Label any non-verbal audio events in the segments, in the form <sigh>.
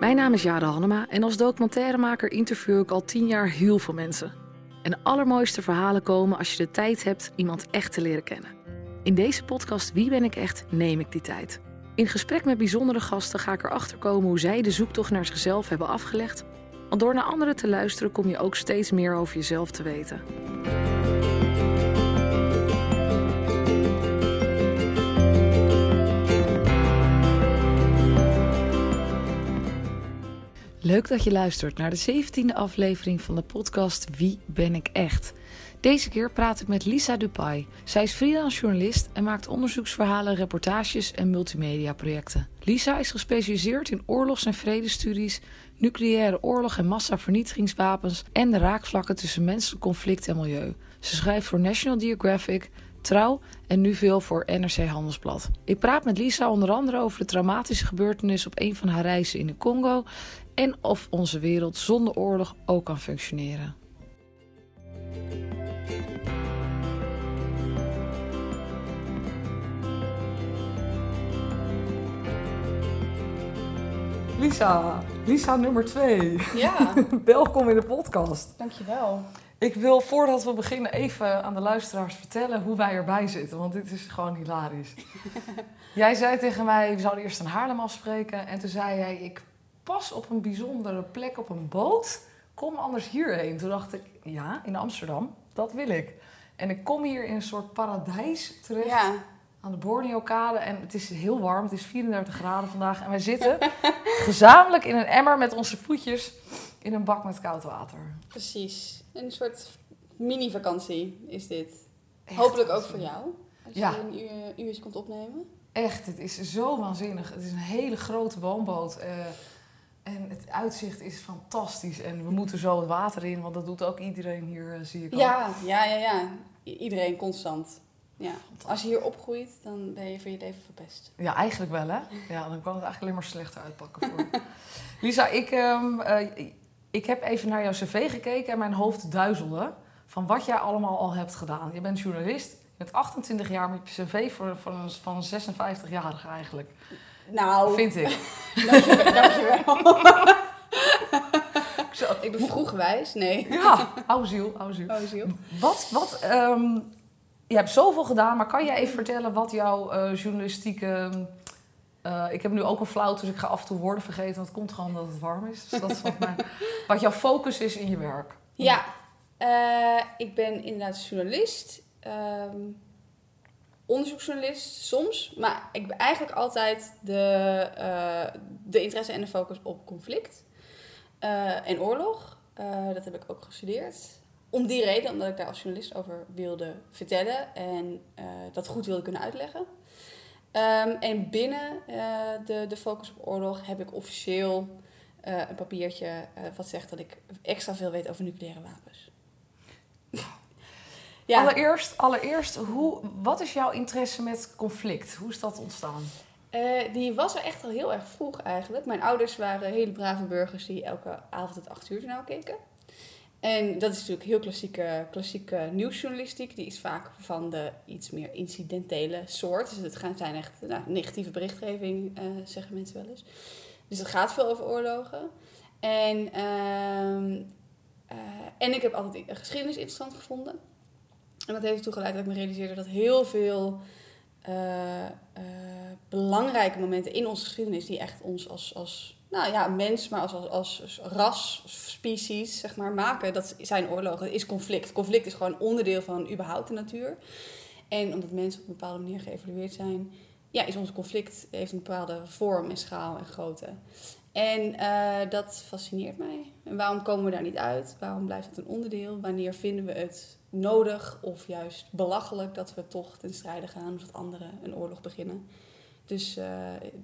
Mijn naam is Jade Hannema en als documentairemaker interview ik al tien jaar heel veel mensen. En de allermooiste verhalen komen als je de tijd hebt iemand echt te leren kennen. In deze podcast Wie ben ik echt neem ik die tijd. In gesprek met bijzondere gasten ga ik erachter komen hoe zij de zoektocht naar zichzelf hebben afgelegd. Want door naar anderen te luisteren kom je ook steeds meer over jezelf te weten. Leuk dat je luistert naar de 17e aflevering van de podcast Wie ben ik echt? Deze keer praat ik met Lisa Dupay. Zij is freelance journalist en maakt onderzoeksverhalen, reportages en multimedia-projecten. Lisa is gespecialiseerd in oorlogs- en vredestudies, nucleaire oorlog en massavernietigingswapens en de raakvlakken tussen menselijk conflict en milieu. Ze schrijft voor National Geographic, Trouw en nu veel voor NRC Handelsblad. Ik praat met Lisa onder andere over de traumatische gebeurtenis op een van haar reizen in de Congo en of onze wereld zonder oorlog ook kan functioneren. Lisa, Lisa nummer 2. Ja, <laughs> Welkom in de podcast. dankjewel. Ik wil voordat we beginnen even aan de luisteraars vertellen hoe wij erbij zitten, want dit is gewoon hilarisch. <laughs> jij zei tegen mij, we zouden eerst een Haarlem afspreken en toen zei jij, ik pas op een bijzondere plek op een boot, kom anders hierheen. Toen dacht ik, ja, in Amsterdam, dat wil ik. En ik kom hier in een soort paradijs terecht Ja, aan de Borneo-kade en het is heel warm, het is 34 graden vandaag en wij zitten <laughs> gezamenlijk in een emmer met onze voetjes in een bak met koud water. precies. Een soort mini-vakantie is dit. Echt Hopelijk ook voor jou. Als Ja. je een uur, uurtje komt opnemen. Echt, het is zo waanzinnig. Het is een hele grote woonboot. eh, en het uitzicht is fantastisch. En we moeten zo het water in, want dat doet ook iedereen hier, eh, zie ik al. Ja, ja, ja, ja. I- iedereen constant. Ja. Als je hier opgroeit, dan ben je voor je leven verpest. Ja, eigenlijk wel, hè? Ja, dan kan het eigenlijk alleen maar slechter uitpakken voor. <laughs> Lisa, ik, ehm, eh, ik heb even naar jouw cv gekeken en mijn hoofd duizelde van wat jij allemaal al hebt gedaan. Je bent journalist, je bent 28 jaar met je cv van een 56-jarige eigenlijk. Nou, Vind ik. dankjewel. dankjewel. Zo, <laughs> Ik ben vroegwijs. Nee. Ja, oude ziel, oude ziel. Wat, wat, ehm, je hebt zoveel gedaan, maar kan jij even vertellen wat jouw eh, journalistieke... eh, ik heb nu ook een flauw, dus ik ga af en toe woorden vergeten. Want het komt gewoon omdat het warm is. Dus dat is wat, mijn, <laughs> wat jouw focus is in je werk. Ja, eh, ik ben inderdaad journalist. ehm, onderzoeksjournalist soms. Maar ik ben eigenlijk altijd de, eh, de interesse en de focus op conflict eh, en oorlog. Eh, dat heb ik ook gestudeerd. Om die reden, omdat ik daar als journalist over wilde vertellen en dat goed wilde kunnen uitleggen. Ehm, en binnen de, de focus op oorlog heb ik officieel een papiertje wat zegt dat ik extra veel weet over nucleaire wapens. Ja, Allereerst, allereerst hoe, wat is jouw interesse met conflict? Hoe is dat ontstaan? eh, die was er echt al heel erg vroeg eigenlijk. Mijn ouders waren hele brave burgers die elke avond het 8 uur journaal keken. En dat is natuurlijk heel klassieke, klassieke nieuwsjournalistiek. Die is vaak van de iets meer incidentele soort. Dus het gaan- zijn echt nou, negatieve berichtgeving, eh, zeggen mensen wel eens. Dus het gaat veel over oorlogen. En, ehm, eh, en ik heb altijd geschiedenis interessant gevonden. En dat heeft ertoe geleid dat ik me realiseerde dat heel veel eh, eh, belangrijke momenten in onze geschiedenis, die echt ons als, als nou ja, mens, maar als, als, als ras, species, zeg maar, maken, dat zijn oorlogen, dat is conflict. Conflict is gewoon onderdeel van überhaupt de natuur. En omdat mensen op een bepaalde manier geëvalueerd zijn, ja, is ons conflict heeft een bepaalde vorm en schaal en grootte. En eh, dat fascineert mij. En waarom komen we daar niet uit? Waarom blijft het een onderdeel? Wanneer vinden we het nodig of juist belachelijk dat we toch ten strijde gaan of dat anderen een oorlog beginnen? Dus eh,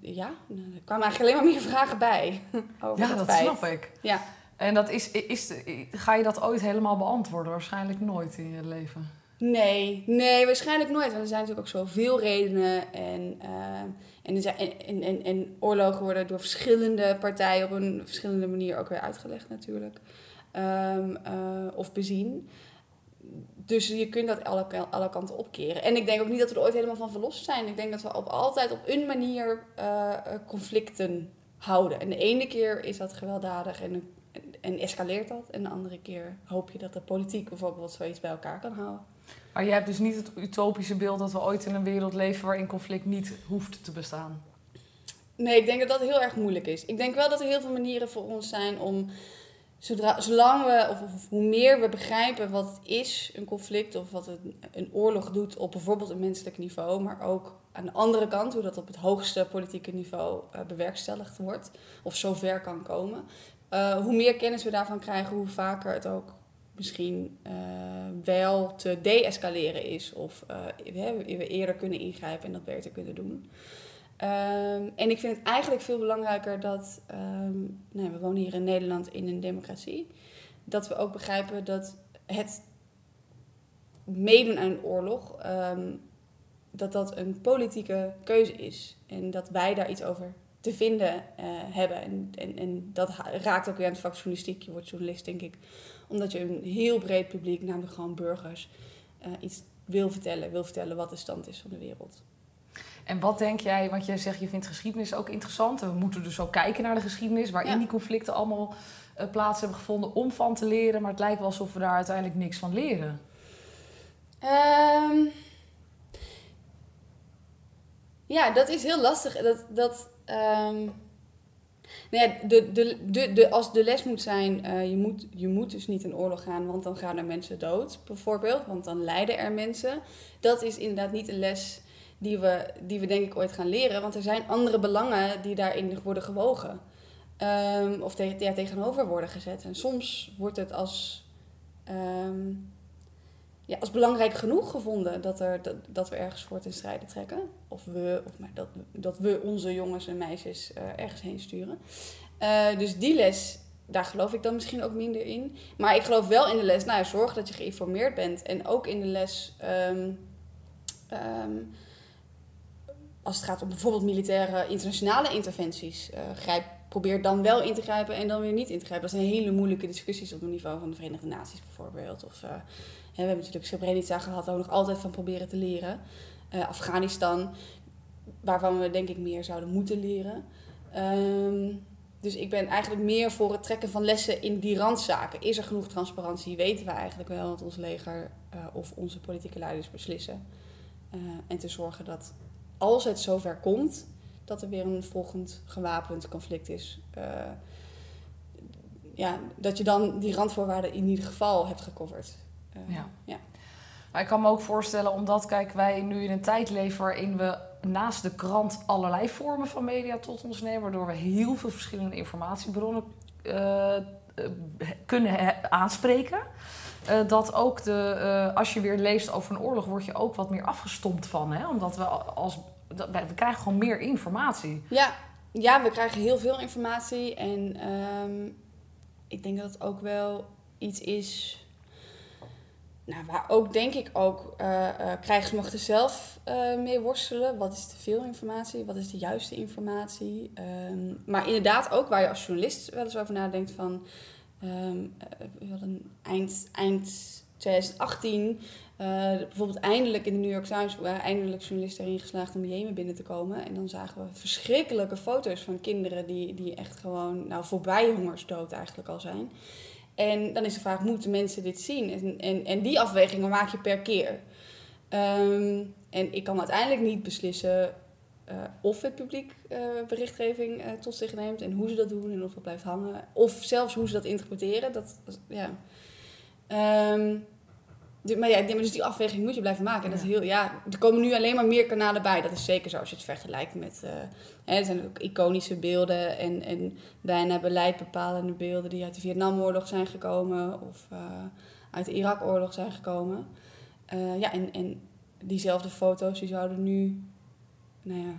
ja, er kwamen eigenlijk alleen maar meer vragen bij. <laughs> Over Ja, dat, feit. snap ik. Ja. En dat is, is, ga je dat ooit helemaal beantwoorden? Waarschijnlijk nooit in je leven. Nee, nee, waarschijnlijk nooit. Want er zijn natuurlijk ook zoveel redenen. En, eh, en, er zijn, en, en, en oorlogen worden door verschillende partijen op een verschillende manier ook weer uitgelegd natuurlijk. Ehm, eh, of bezien. Dus je kunt dat alle, alle kanten opkeren. En ik denk ook niet dat we er ooit helemaal van verlost zijn. Ik denk dat we op, altijd op een manier uh, conflicten houden. En de ene keer is dat gewelddadig en, en escaleert dat. En de andere keer hoop je dat de politiek bijvoorbeeld zoiets bij elkaar kan houden. Maar je hebt dus niet het utopische beeld dat we ooit in een wereld leven waarin conflict niet hoeft te bestaan. Nee, ik denk dat dat heel erg moeilijk is. Ik denk wel dat er heel veel manieren voor ons zijn om, zodra, zolang we, of, hoe meer we begrijpen wat het is, een conflict, of wat een, een oorlog doet op bijvoorbeeld een menselijk niveau, maar ook aan de andere kant, hoe dat op het hoogste politieke niveau uh, bewerkstelligd wordt, of zover kan komen. Uh, hoe meer kennis we daarvan krijgen, hoe vaker het ook misschien uh, wel te deescaleren is. Of we eerder kunnen ingrijpen en dat beter kunnen doen. Um, en ik vind het eigenlijk veel belangrijker dat, um, nou, we wonen hier in Nederland in een democratie, dat we ook begrijpen dat het meedoen aan een oorlog, um, dat dat een politieke keuze is. En dat wij daar iets over te vinden uh, hebben. En, en, en dat raakt ook weer aan het vak journalistiek. Je wordt journalist, denk ik, omdat je een heel breed publiek, namelijk gewoon burgers, uh, iets wil vertellen. Wil vertellen wat de stand is van de wereld. En wat denk jij, want jij zegt je vindt geschiedenis ook interessant. En we moeten dus ook kijken naar de geschiedenis, waarin ja. die conflicten allemaal uh, plaats hebben gevonden om van te leren. Maar het lijkt wel alsof we daar uiteindelijk niks van leren. Um, ja, dat is heel lastig. Dat, dat, um, nou ja, de, de, de, de, als de les moet zijn, uh, je, moet, je moet dus niet in oorlog gaan, want dan gaan er mensen dood, bijvoorbeeld. Want dan lijden er mensen. Dat is inderdaad niet een les die we, die we denk ik ooit gaan leren. Want er zijn andere belangen die daarin worden gewogen. Um, of te, ja, tegenover worden gezet. En soms wordt het als, um, ja, als belangrijk genoeg gevonden dat, er, dat, dat we ergens voor ten strijde trekken. Of we, of maar dat, dat we onze jongens en meisjes uh, ergens heen sturen. Uh, dus die les, daar geloof ik dan misschien ook minder in. Maar ik geloof wel in de les, nou zorg dat je geïnformeerd bent. En ook in de les... Um, als het gaat om bijvoorbeeld militaire internationale interventies, uh, grijp, probeer dan wel in te grijpen en dan weer niet in te grijpen. Dat zijn hele moeilijke discussies op het niveau van de Verenigde Naties bijvoorbeeld. Of, hè, we hebben natuurlijk Srebrenica gehad, daar we nog altijd van proberen te leren. Uh, Afghanistan, waarvan we denk ik meer zouden moeten leren. Um, dus ik ben eigenlijk meer voor het trekken van lessen in die randzaken. Is er genoeg transparantie? Weten we eigenlijk wel wat ons leger of onze politieke leiders beslissen? en te zorgen dat als het zover komt dat er weer een volgend gewapend conflict is, uh, ja, dat je dan die randvoorwaarden in ieder geval hebt gecoverd. Uh, ja. ja. Maar ik kan me ook voorstellen, omdat kijk, wij nu in een tijd leven waarin we naast de krant allerlei vormen van media tot ons nemen, waardoor we heel veel verschillende informatiebronnen uh, kunnen aanspreken. Uh, dat ook de, uh, als je weer leest over een oorlog, word je ook wat meer afgestompt van. Hè? Omdat we als. We krijgen gewoon meer informatie. Ja, ja we krijgen heel veel informatie. En um, ik denk dat het ook wel iets is. Nou, waar ook denk ik ook uh, krijgsmachten zelf mee worstelen. Wat is te veel informatie? Wat is de juiste informatie? Um, maar inderdaad ook waar je als journalist wel eens over nadenkt van Um, we hadden eind, eind 2018 uh, bijvoorbeeld eindelijk in de New York Times waren eindelijk journalisten erin geslaagd om Jemen binnen te komen. En dan zagen we verschrikkelijke foto's van kinderen die, die echt gewoon nou, voorbij hongersdood eigenlijk al zijn. En dan is de vraag, moeten mensen dit zien? En, en, en die afwegingen maak je per keer. Um, en ik kan uiteindelijk niet beslissen uh, of het publiek uh, berichtgeving uh, tot zich neemt en hoe ze dat doen en of dat blijft hangen. Of zelfs hoe ze dat interpreteren. Dat, ja. Um, maar ja, dus die afweging moet je blijven maken. En dat is heel, ja, er komen nu alleen maar meer kanalen bij. Dat is zeker zo als je het vergelijkt met... hè, er zijn ook iconische beelden en, en bijna beleidbepalende beelden... die uit de Vietnamoorlog zijn gekomen of uit de Irak-oorlog zijn gekomen. ja, en, en diezelfde foto's die zouden nu nou ja,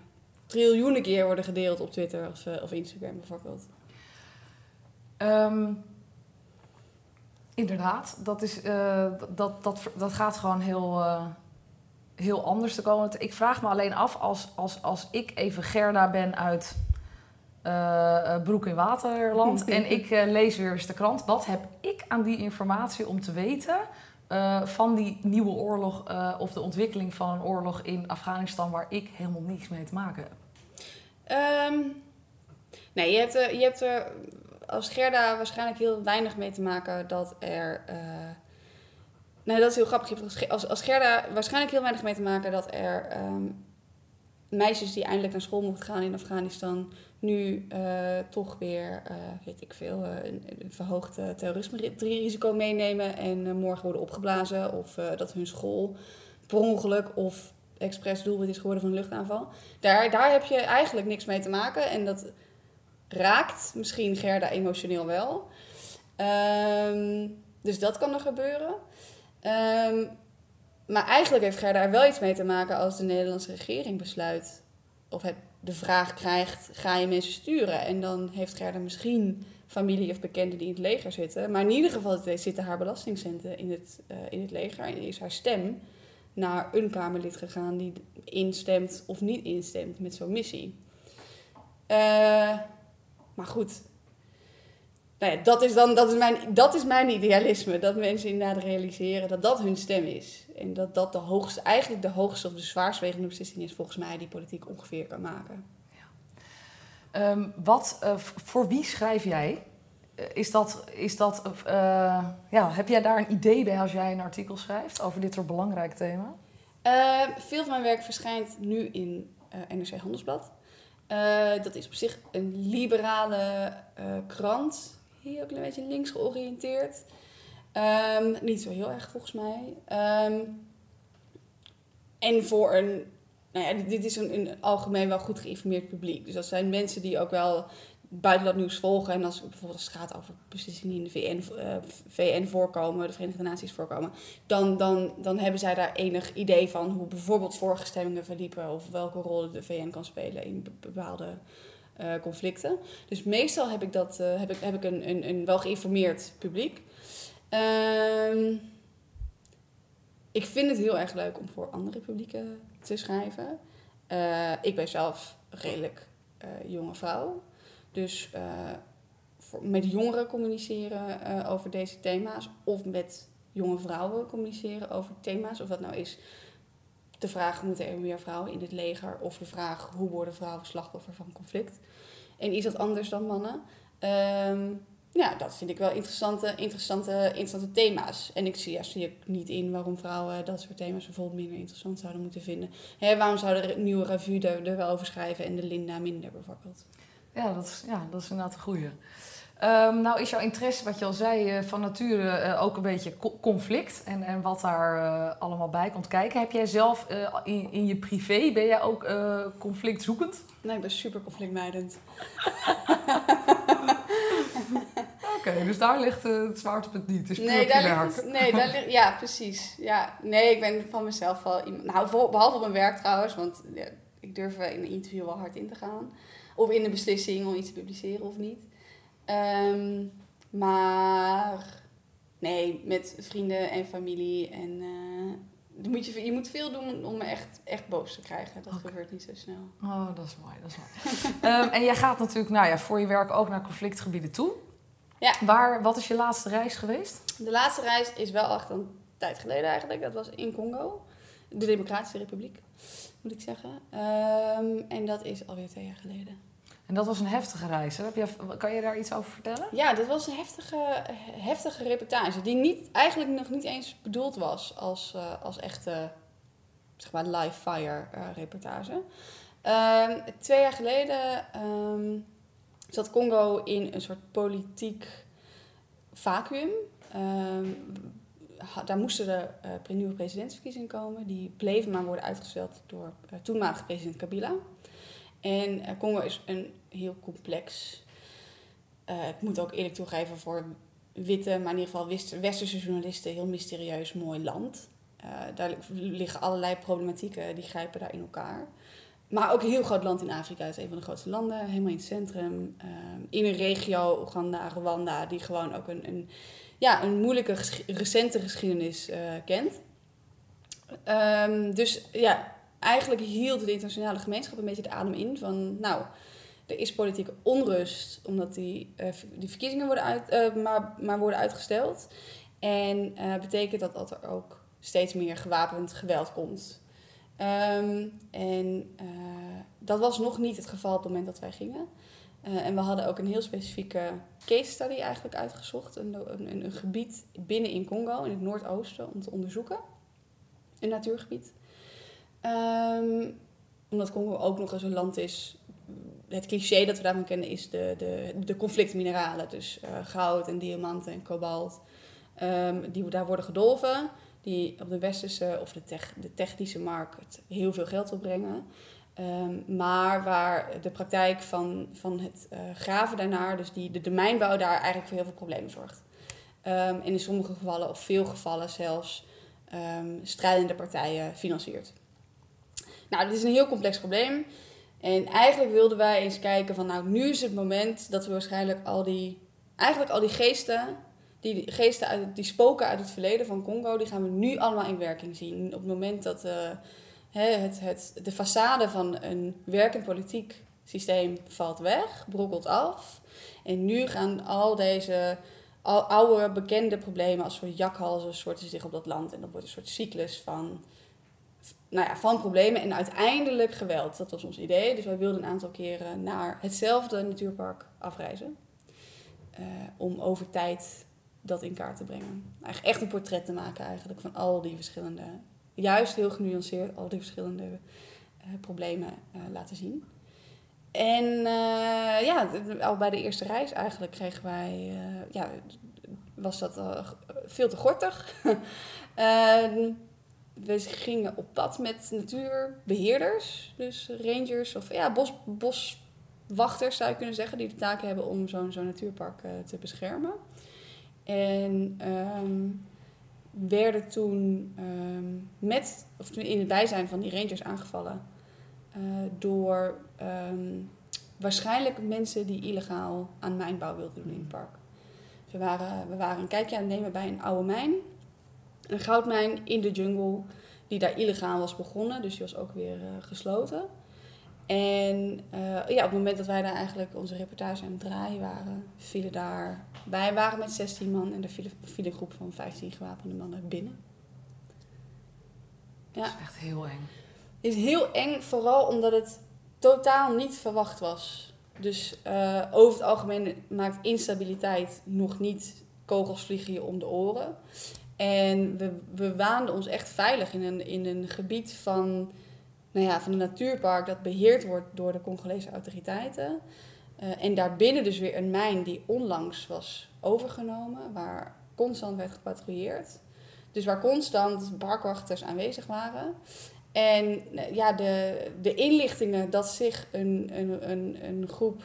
triljoenen keer worden gedeeld op Twitter of, uh, of Instagram bijvoorbeeld. Um, inderdaad, dat, is, uh, dat, dat, dat gaat gewoon heel, uh, heel anders te komen. Ik vraag me alleen af, als, als, als ik even Gerda ben uit Broek in Waterland... <laughs> en ik lees weer eens de krant, wat heb ik aan die informatie om te weten eh, van die nieuwe oorlog eh, of de ontwikkeling van een oorlog in Afghanistan waar ik helemaal niets mee te maken heb? Ehm, nee, je hebt, er, je hebt er als Gerda waarschijnlijk heel weinig mee te maken dat er. Uh, nee, dat is heel grappig. Als, als Gerda waarschijnlijk heel weinig mee te maken dat er ehm, meisjes die eindelijk naar school mochten gaan in Afghanistan nu uh, toch weer, uh, weet ik veel, uh, een, verhoogd terrorisme-risico meenemen en morgen worden opgeblazen. Of dat hun school per ongeluk of expres doelwit is geworden van een luchtaanval. Daar, daar heb je eigenlijk niks mee te maken. En dat raakt misschien Gerda emotioneel wel. Um, dus dat kan er gebeuren. Um, maar eigenlijk heeft Gerda er wel iets mee te maken als de Nederlandse regering besluit of het de vraag krijgt: ga je mensen sturen? En dan heeft Gerda misschien familie of bekenden die in het leger zitten. Maar in ieder geval zitten haar belastingcenten in het, uh, in het leger en is haar stem naar een Kamerlid gegaan die instemt of niet instemt met zo'n missie. Uh, maar goed, nou ja, dat, is dan, dat, is mijn, dat is mijn idealisme. Dat mensen inderdaad realiseren dat dat hun stem is. En dat dat de hoogste, eigenlijk de hoogste of de zwaarstwegende beslissing is volgens mij die politiek ongeveer kan maken. Ja. Um, wat, uh, voor wie schrijf jij? Uh, is dat, is dat uh, ja, heb jij daar een idee bij als jij een artikel schrijft over dit soort belangrijk thema? Ehm, veel van mijn werk verschijnt nu in NRC Handelsblad. dat is op zich een liberale krant heel een beetje links georiënteerd. Um, niet zo heel erg volgens mij. Um, en voor een, nou ja, dit is een, een, algemeen wel goed geïnformeerd publiek. Dus dat zijn mensen die ook wel buitenland nieuws volgen. En als bijvoorbeeld het gaat over beslissingen in de VN, uh, VN voorkomen, de Verenigde Naties voorkomen, dan, dan, dan hebben zij daar enig idee van hoe bijvoorbeeld vorige stemmingen verliepen of welke rol de VN kan spelen in bepaalde uh, conflicten. Dus meestal heb ik, dat, uh, heb ik, heb ik een, een, een wel geïnformeerd publiek. Um, ik vind het heel erg leuk om voor andere publieken te schrijven. Uh, ik ben zelf redelijk jonge vrouw. Dus met jongeren communiceren over deze thema's. Of met jonge vrouwen communiceren over thema's. Of dat nou is de vraag, moeten er meer vrouwen in het leger? Of de vraag, hoe worden vrouwen slachtoffer van conflict? En is dat anders dan mannen? Um, ja, dat vind ik wel interessante, interessante, interessante thema's. En ik zie, ja, niet in waarom vrouwen dat soort thema's bijvoorbeeld minder interessant zouden moeten vinden. Hè, waarom zouden de nieuwe revue er, wel over schrijven en de Linda minder bijvoorbeeld? Ja, dat is, ja, dat is inderdaad een goeie. Um, nou is jouw interesse, wat je al zei, uh, van nature uh, ook een beetje co conflict en, en wat daar uh, allemaal bij komt kijken. Heb jij zelf in, in je privé, ben jij ook conflictzoekend? Nee, ik ben super conflictmijdend. <laughs> Oké, okay, dus daar ligt het zwaartepunt niet. Het is nee, daar ligt het, nee, daar ligt, ja, precies. Ja, nee, ik ben van mezelf wel iemand. Nou, behalve op mijn werk trouwens, want ja, ik durf in een interview wel hard in te gaan. Of in de beslissing om iets te publiceren of niet. Um, maar nee, met vrienden en familie. En uh, moet je, je moet veel doen om me echt, echt boos te krijgen. Dat okay. gebeurt niet zo snel. Oh, dat is mooi. Dat is mooi. um, <laughs> en jij gaat natuurlijk nou ja, voor je werk ook naar conflictgebieden toe. Ja. Waar, wat is je laatste reis geweest? De laatste reis is wel echt een tijd geleden eigenlijk. Dat was in Congo. De Democratische Republiek, moet ik zeggen. Um, en dat is alweer twee jaar geleden. En dat was een heftige reis. Heb je, kan je daar iets over vertellen? Ja, dat was een heftige, heftige reportage. Die niet, eigenlijk nog niet eens bedoeld was als, uh, als echte zeg maar, live fire uh, reportage. Um, twee jaar geleden um, zat Congo in een soort politiek vacuüm. Um, daar moesten er uh, nieuwe presidentsverkiezingen komen. Die bleven maar worden uitgesteld door toenmalige president Kabila. En uh, Congo is een heel complex, uh, ik moet ook eerlijk toegeven voor witte, maar in ieder geval westerse journalisten, heel mysterieus mooi land. Uh, daar liggen allerlei problematieken, die grijpen daar in elkaar. Maar ook een heel groot land in Afrika. Het is een van de grootste landen, helemaal in het centrum. in een regio, Oeganda, Rwanda, die gewoon ook een, een, ja, een moeilijke, recente geschiedenis kent. Um, dus ja, eigenlijk hield de internationale gemeenschap een beetje de adem in van, nou, er is politieke onrust omdat die, uh, die verkiezingen worden uit, uh, maar, maar worden uitgesteld. En uh, betekent dat dat er ook steeds meer gewapend geweld komt. Um, en dat was nog niet het geval op het moment dat wij gingen. En we hadden ook een heel specifieke case study eigenlijk uitgezocht. Een, een, een gebied binnen in Congo, in het noordoosten, om te onderzoeken. Een natuurgebied. Um, omdat Congo ook nog eens een land is. Het cliché dat we daarvan kennen is de, de, de conflictmineralen. Dus uh, goud en diamanten en kobalt. Um, die daar worden gedolven. Die op de westerse of de, tech, de technische markt heel veel geld opbrengen. Um, maar waar de praktijk van, van het uh, graven daarnaar, dus die, de, mijnbouw daar eigenlijk voor heel veel problemen zorgt. En in sommige gevallen, of veel gevallen zelfs, um, strijdende partijen financiert. Nou, dit is een heel complex probleem. En eigenlijk wilden wij eens kijken van, nou, nu is het moment dat we waarschijnlijk al die, eigenlijk al die geesten, die geesten uit, die spoken uit het verleden van Congo, die gaan we nu allemaal in werking zien. Op het moment dat uh, het, het, de façade van een werkend politiek systeem valt weg, brokkelt af. En nu gaan al deze oude bekende problemen als soort jakhalzen soorten zich op dat land. En dat wordt een soort cyclus van nou ja, van problemen en uiteindelijk geweld. Dat was ons idee. Dus wij wilden een aantal keren naar hetzelfde natuurpark afreizen. Uh, om over tijd dat in kaart te brengen. Eigenlijk echt een portret te maken eigenlijk van al die verschillende, juist heel genuanceerd, al die verschillende uh, problemen uh, laten zien. En ja, al bij de eerste reis eigenlijk kregen wij, ja, was dat veel te gortig. <laughs> Ehm, we gingen op pad met natuurbeheerders, dus rangers of ja, bos, boswachters zou je kunnen zeggen, die de taak hebben om zo'n zo'n natuurpark uh, te beschermen. En um, werden toen um, met, of in het bijzijn van die rangers aangevallen uh, door um, waarschijnlijk mensen die illegaal aan mijnbouw wilden doen in het park. We waren, we waren een kijkje aan het nemen bij een oude mijn een goudmijn in de jungle, die daar illegaal was begonnen. Dus die was ook weer uh, gesloten. En uh, ja, op het moment dat wij daar eigenlijk onze reportage aan het draaien waren, vielen daar... Wij waren met 16 man en er viel, viel een groep van 15 gewapende mannen binnen. Ja. Dat is echt heel eng. Het is heel eng, vooral omdat het totaal niet verwacht was. Dus uh, over het algemeen maakt instabiliteit nog niet kogels vliegen je om de oren. En we, we waanden ons echt veilig in een, in een gebied van, nou ja, van een natuurpark dat beheerd wordt door de Congolese autoriteiten. Uh, en daarbinnen dus weer een mijn die onlangs was overgenomen, waar constant werd gepatrouilleerd. Dus waar constant parkwachters aanwezig waren. En eh, ja, de, de inlichtingen dat zich een, een, een, een groep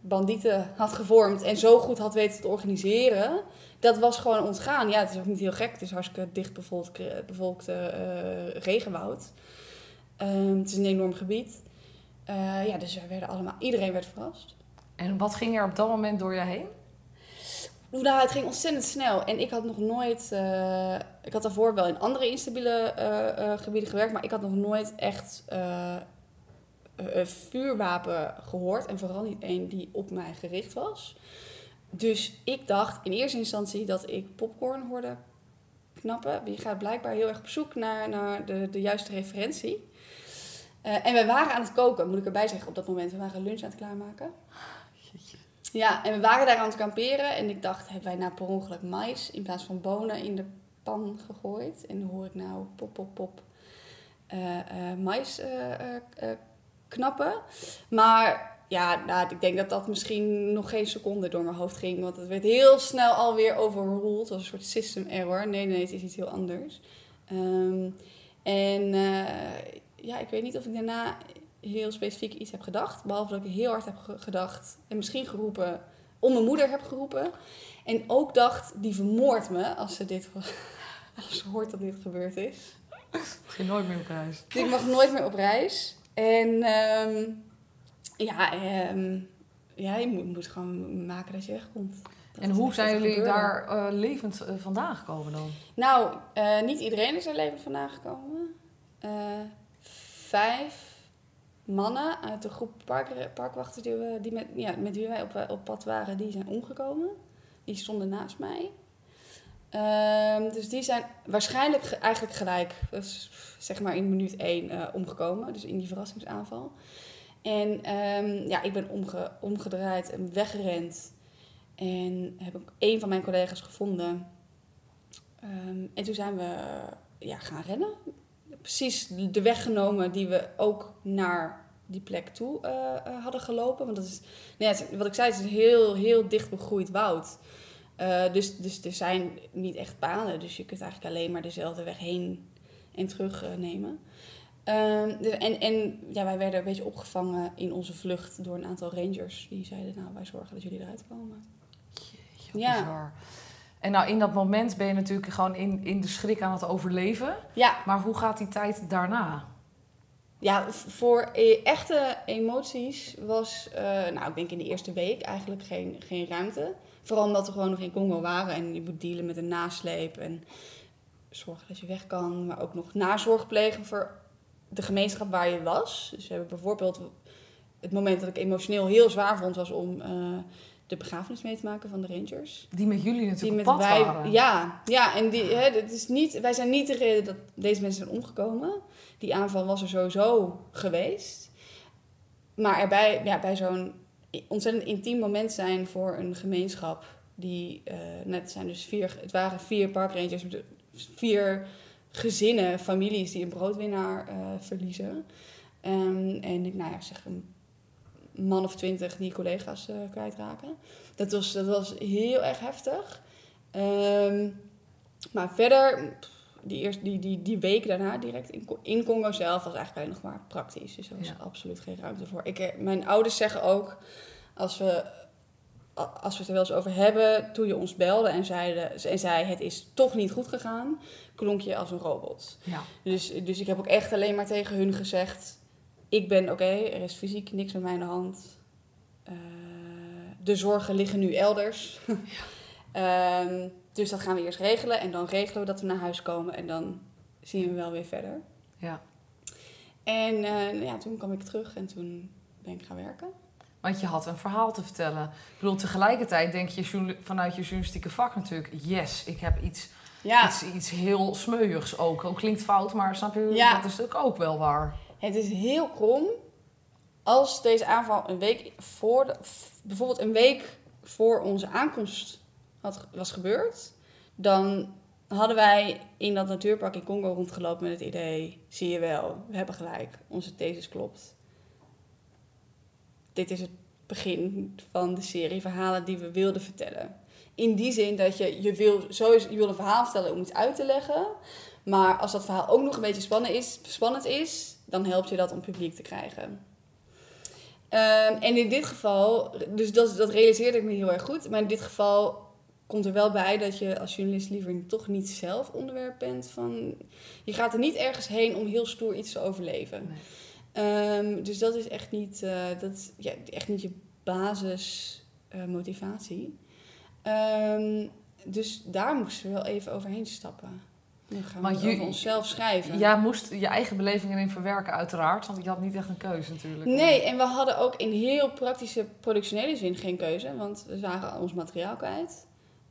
bandieten had gevormd en zo goed had weten te organiseren, dat was gewoon ontgaan. Ja, het is ook niet heel gek. Het is hartstikke dicht bevolkt, bevolkte uh, regenwoud. Um, het is een enorm gebied. Uh, ja, dus wij werden allemaal, iedereen werd verrast. En wat ging er op dat moment door je heen? Nou, het ging ontzettend snel. En ik had nog nooit... Uh, ik had daarvoor wel in andere instabiele gebieden gewerkt... maar ik had nog nooit echt een vuurwapen gehoord. En vooral niet één die op mij gericht was. Dus ik dacht in eerste instantie dat ik popcorn hoorde knappen. Je gaat blijkbaar heel erg op zoek naar, naar de, de juiste referentie. Uh, en we waren aan het koken, moet ik erbij zeggen, op dat moment. We waren lunch aan het klaarmaken. Ja, en we waren daar aan het kamperen. En ik dacht, hebben wij nou per ongeluk mais in plaats van bonen in de pan gegooid? En hoor ik nou pop, pop, pop uh, uh, mais knappen. Maar ja, nou, ik denk dat dat misschien nog geen seconde door mijn hoofd ging. Want het werd heel snel alweer overruled. als een soort system error. Nee, nee, het is iets heel anders. Um, en uh, ja, ik weet niet of ik daarna heel specifiek iets heb gedacht. Behalve dat ik heel hard heb gedacht en misschien geroepen, om mijn moeder heb geroepen. En ook dacht, die vermoordt me als ze, dit, <laughs> als ze hoort dat dit gebeurd is. Mag je nooit meer op reis. Ik mag nooit meer op reis. En um, ja, um, ja, je moet, moet, gewoon maken dat je wegkomt. Dat en hoe zijn jullie daar uh, levend uh, vandaan gekomen dan? Nou, uh, niet iedereen is er levend vandaan gekomen. vijf mannen uit de groep park, parkwachters die, we, die met, ja, met wie wij op, op pad waren, die zijn omgekomen. Die stonden naast mij. Ehm, dus die zijn waarschijnlijk ge- eigenlijk gelijk, dus zeg maar in minuut één, eh, omgekomen. Dus in die verrassingsaanval. En ehm, ja, ik ben omge omgedraaid en weggerend. En heb ik een van mijn collega's gevonden. Ehm, en toen zijn we ja, gaan rennen. Precies de weg genomen die we ook naar die plek toe eh, eh, hadden gelopen. Want dat is, nou het- wat ik zei, het is een heel, heel dicht begroeid woud. Eh, dus, dus er zijn niet echt paden. Dus je kunt eigenlijk alleen maar dezelfde weg heen en terug eh, nemen. Ehm, de- en en ja, wij werden een beetje opgevangen in onze vlucht door een aantal rangers. Die zeiden, nou, wij zorgen dat jullie eruit komen. Jeetje, Ja. bizar. En nou, in dat moment ben je natuurlijk gewoon in, in de schrik aan het overleven. Ja, Maar hoe gaat die tijd daarna? Ja, voor eh, echte emoties was, eh, nou, ik denk in de eerste week eigenlijk geen, geen ruimte. Vooral omdat we gewoon nog in Congo waren en je moet dealen met een nasleep en zorgen dat je weg kan, maar ook nog nazorg plegen voor de gemeenschap waar je was. Dus we hebben bijvoorbeeld het moment dat ik emotioneel heel zwaar vond, was om eh, de begrafenis mee te maken van de Rangers. Die met jullie Die natuurlijk met op pad wij, waren. ja, ja, en die, hè, het is niet, wij zijn niet de reden dat deze mensen zijn omgekomen. Die aanval was er sowieso geweest. Maar erbij, ja, bij zo'n ontzettend intiem moment zijn voor een gemeenschap. Die, eh net zijn dus vier, het waren vier parkrangers, vier gezinnen, families die een broodwinnaar eh, verliezen. Ehm, en ik, nou ja, zeg een man of twintig die collega's eh, kwijtraken. Dat was, dat was heel erg heftig. Ehm, maar verder, die, eerst, die, die, die week daarna direct in, in Congo zelf was eigenlijk alleen nog maar praktisch. Dus er was Ja. absoluut geen ruimte voor. Ik, eh, mijn ouders zeggen ook, als we, als we het er wel eens over hebben, toen je ons belde en, zeiden, en zei het is toch niet goed gegaan, klonk je als een robot. Ja. Dus, dus ik heb ook echt alleen maar tegen hun gezegd: Ik ben oké, er is fysiek niks met mij aan de hand. Eh, de zorgen liggen nu elders. <laughs> Ehm, dus dat gaan we eerst regelen. En dan regelen we dat we naar huis komen. En dan zien we wel weer verder. ja. En eh, ja, toen kwam ik terug en toen ben ik gaan werken. Want je had een verhaal te vertellen. Ik bedoel, tegelijkertijd denk je vanuit je journalistieke vak natuurlijk... yes, ik heb iets, Ja, iets, iets heel smeuigs ook. Ook klinkt fout, maar snap je, Ja. dat is natuurlijk ook wel waar. het is heel krom. Als deze aanval een week voor, de- bijvoorbeeld een week voor onze aankomst had, was gebeurd, dan hadden wij in dat natuurpark in Congo rondgelopen met het idee: zie je wel, we hebben gelijk, onze thesis klopt. Dit is het begin van de serie verhalen die we wilden vertellen. In die zin dat je, je, wil, sowieso, je wil een verhaal vertellen om iets uit te leggen. Maar als dat verhaal ook nog een beetje spannend is, spannend is dan helpt je dat om publiek te krijgen. Ehm, en in dit geval, dus dat, dat realiseerde ik me heel erg goed. Maar in dit geval komt er wel bij dat je als journalist liever toch niet zelf onderwerp bent van. Je gaat er niet ergens heen om heel stoer iets te overleven. Ehm, dus dat is echt niet, eh, dat, is, ja, echt niet je basismotivatie. Ehm, dus daar moesten we wel even overheen stappen. Dan gaan we Maar ju- over onszelf schrijven. Jij moest je eigen belevingen in verwerken uiteraard. Want je had niet echt een keuze natuurlijk. Nee, en we hadden ook in heel praktische productionele zin geen keuze, want we zagen ons materiaal kwijt.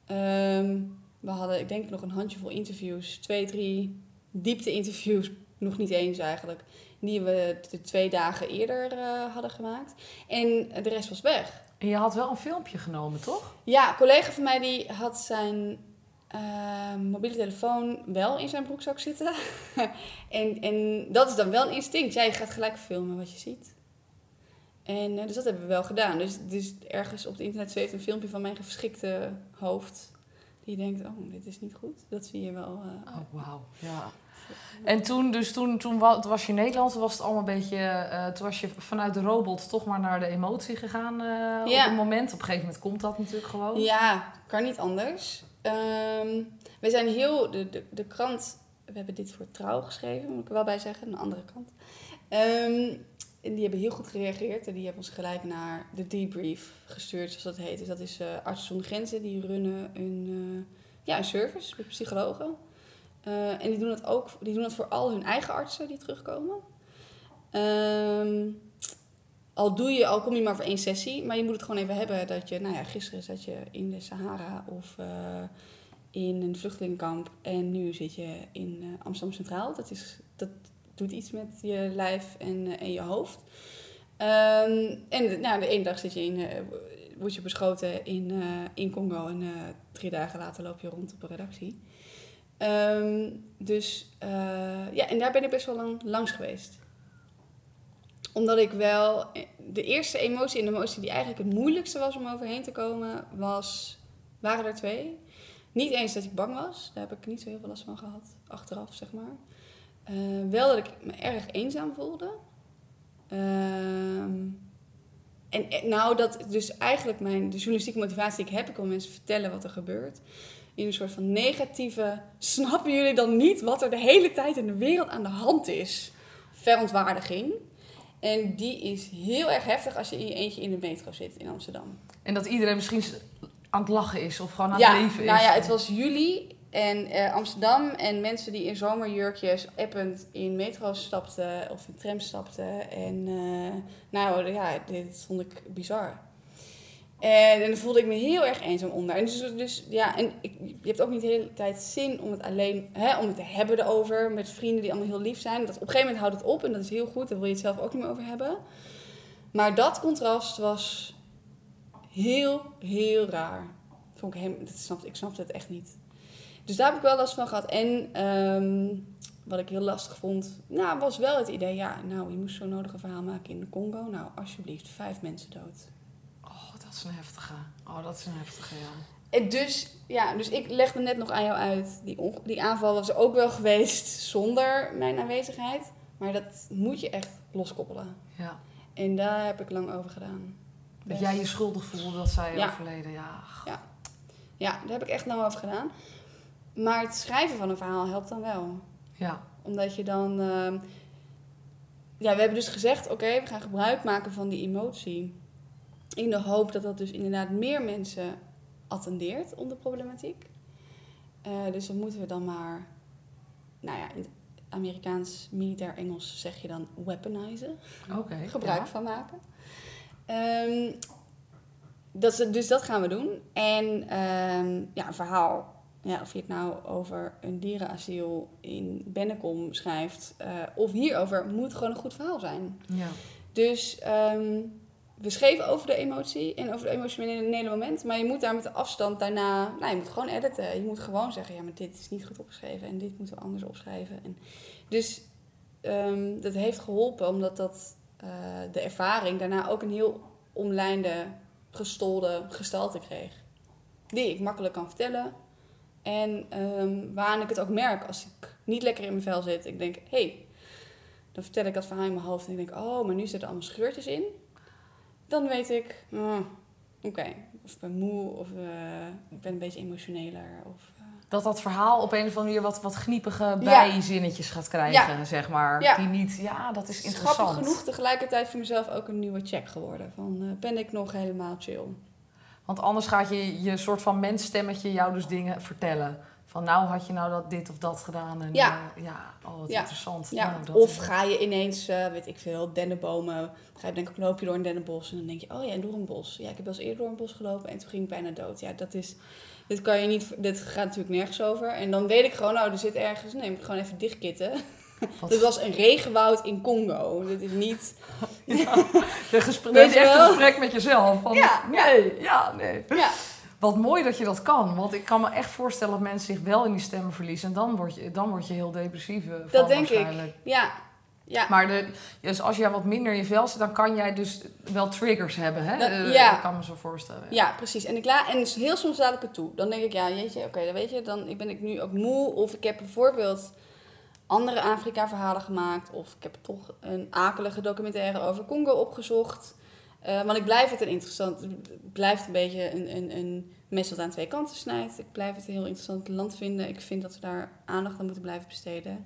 Ehm, we hadden, ik denk nog een handjevol interviews, twee, drie diepte-interviews, nog niet eens eigenlijk, die we de twee dagen eerder eh, hadden gemaakt. En de rest was weg. En je had wel een filmpje genomen, toch? Ja, een collega van mij die had zijn eh, mobiele telefoon wel in zijn broekzak zitten. <laughs> en, en dat is dan wel een instinct. Ja, je gaat gelijk filmen wat je ziet. En eh, dus dat hebben we wel gedaan. Dus, dus ergens op het internet zweeft een filmpje van mijn geschikte hoofd. Die denkt, oh, dit is niet goed. Dat zie je wel. Oh, wauw. Ja. En toen, dus toen, toen wa- toen was je in Nederland, toen was het allemaal een beetje... eh, toen was je vanuit de robot toch maar naar de emotie gegaan eh, op een moment. Op een gegeven moment komt dat natuurlijk gewoon. Ja, kan niet anders. Ehm, we zijn heel... De, de, de krant... We hebben dit voor Trouw geschreven, moet ik er wel bij zeggen. Een andere krant. Ehm, en die hebben heel goed gereageerd. En die hebben ons gelijk naar de debrief gestuurd, zoals dat heet. Dus dat is eh Artsen zonder Grenzen. Die runnen een, ja, een service met psychologen. Eh, en die doen dat ook die doen dat voor al hun eigen artsen die terugkomen. Ehm, al, doe je, al kom je maar voor één sessie, maar je moet het gewoon even hebben dat je, nou ja, gisteren zat je in de Sahara of eh, in een vluchtelingenkamp en nu zit je in eh, Amsterdam Centraal. Dat, is, dat doet iets met je lijf en, en je hoofd. Ehm, en nou, de ene dag zit je in, word je beschoten in, in Congo en drie dagen later loop je rond op een redactie. Ehm, dus eh, ja, en daar ben ik best wel lang langs geweest. Omdat ik wel, de eerste emotie en de emotie die eigenlijk het moeilijkste was om overheen te komen, was, waren er twee. Niet eens dat ik bang was, daar heb ik niet zo heel veel last van gehad, achteraf zeg maar. Eh, wel dat ik me erg eenzaam voelde. Ehm, en eh, nou, dat dus eigenlijk mijn, de journalistieke motivatie die ik heb, ik wil mensen vertellen wat er gebeurt. In een soort van negatieve, snappen jullie dan niet wat er de hele tijd in de wereld aan de hand is? Verontwaardiging. En die is heel erg heftig als je in je eentje in de metro zit in Amsterdam. En dat iedereen misschien aan het lachen is of gewoon aan ja, het leven is. nou ja, het was juli en eh, Amsterdam en mensen die in zomerjurkjes append in metro's stapten of in trams stapten. En eh, nou ja, dit vond ik bizar. En, dan voelde ik me heel erg eenzaam onder. En dus, dus ja, en ik, je hebt ook niet de hele tijd zin om het alleen hè, om het te hebben erover met vrienden die allemaal heel lief zijn. Dat, op een gegeven moment houdt het op en dat is heel goed. Daar wil je het zelf ook niet meer over hebben. Maar dat contrast was heel, heel raar. Vond ik, hem, dat snapte, ik snapte het echt niet. Dus daar heb ik wel last van gehad. En ehm, wat ik heel lastig vond, nou, was wel het idee, ja, nou, je moest zo'n nodig een verhaal maken in de Congo. Nou, alsjeblieft, vijf mensen dood. Dat is een heftige. Oh, dat is een heftige, ja. En dus, ja, dus ik legde net nog aan jou uit, die, die aanval was ook wel geweest <laughs> zonder mijn aanwezigheid. Maar dat moet je echt loskoppelen. ja. En daar heb ik lang over gedaan. Dat jij je schuldig voelde dat zij Ja. overleden, ja. Ja, daar heb ik echt lang over gedaan. Maar het schrijven van een verhaal helpt dan wel. Ja, Omdat je dan. ehm, ja, we hebben dus gezegd: oké, we gaan gebruik maken van die emotie. In de hoop dat dat dus inderdaad meer mensen attendeert om de problematiek. Eh, dus dan moeten we dan maar. Nou ja, in het Amerikaans militair Engels zeg je dan weaponizen oké. <laughs> gebruik ja. van maken. Ehm, dat, is- dus dat gaan we doen. En ehm, ja, een verhaal. Ja, of je het nou over een dierenasiel in Bennekom schrijft. eh, of hierover, moet gewoon een goed verhaal zijn. Ja. Dus ehm, we schreven over de emotie en over de emotionele moment. Maar je moet daar met de afstand daarna... Nou, je moet gewoon editen. Je moet gewoon zeggen, ja, maar dit is niet goed opgeschreven. En dit moeten we anders opschrijven. En dus ehm, dat heeft geholpen, omdat dat, eh, de ervaring daarna ook een heel omlijnde, gestolde gestalte kreeg. Die ik makkelijk kan vertellen. En waaraan ik het ook merk als ik niet lekker in mijn vel zit. Ik denk, hé, hey, dan vertel ik dat verhaal in mijn hoofd. En ik denk, oh, maar nu zitten allemaal scheurtjes in. Dan weet ik, ah, oké, of ik ben moe, of eh, ik ben een beetje emotioneler. Of, eh, Dat dat verhaal op een of andere manier wat, wat gniepige Ja. bijzinnetjes gaat krijgen, zeg maar. Ja. Die niet, ja, dat is interessant. grappig genoeg tegelijkertijd voor mezelf ook een nieuwe check geworden. Van, eh, ben ik nog helemaal chill? Want anders gaat je, je soort van mensstemmetje jou dus dingen vertellen. Van nou had je nou dat dit of dat gedaan. En, Ja. eh, ja, oh wat Ja. interessant. Ja, Nou, dat of ga je ineens, eh, weet ik veel, dennenbomen. Ga je denk ik, loop je door een dennenbos en dan denk je, oh ja, door een bos. Ja, ik heb wel eens eerder door een bos gelopen en toen ging ik bijna dood. Ja, dat is, dit kan je niet, dit gaat natuurlijk nergens over. En dan weet ik gewoon, nou, er zit ergens, nee, moet ik gewoon even dichtkitten. <laughs> Wat- Dit was een regenwoud in Congo. Dit is niet, <laughs> <laughs> Weet dit is echt een gesprek met jezelf. Van, Ja, ja. nee, ja, nee. ja, Wat mooi dat je dat kan. Want ik kan me echt voorstellen dat mensen zich wel in die stemmen verliezen. En dan word je, dan word je heel depressief. eh, dat denk ik. Ja, ja. Maar de, dus als jij wat minder in je vel zit, dan kan jij dus wel triggers hebben. Hè? Dat- Eh, ja. Ik kan me zo voorstellen. Ja, precies. En, ik la en heel soms laat ik het toe. Dan denk ik, ja, jeetje, oké, dan weet je, dan ben ik nu ook moe. Of ik heb bijvoorbeeld andere Afrika-verhalen gemaakt. Of ik heb toch een akelige documentaire over Congo opgezocht. Eh, want ik blijf het een interessant... Het blijft een beetje een, een, een mes dat aan twee kanten snijdt. Ik blijf het een heel interessant land vinden. Ik vind dat we daar aandacht aan moeten blijven besteden.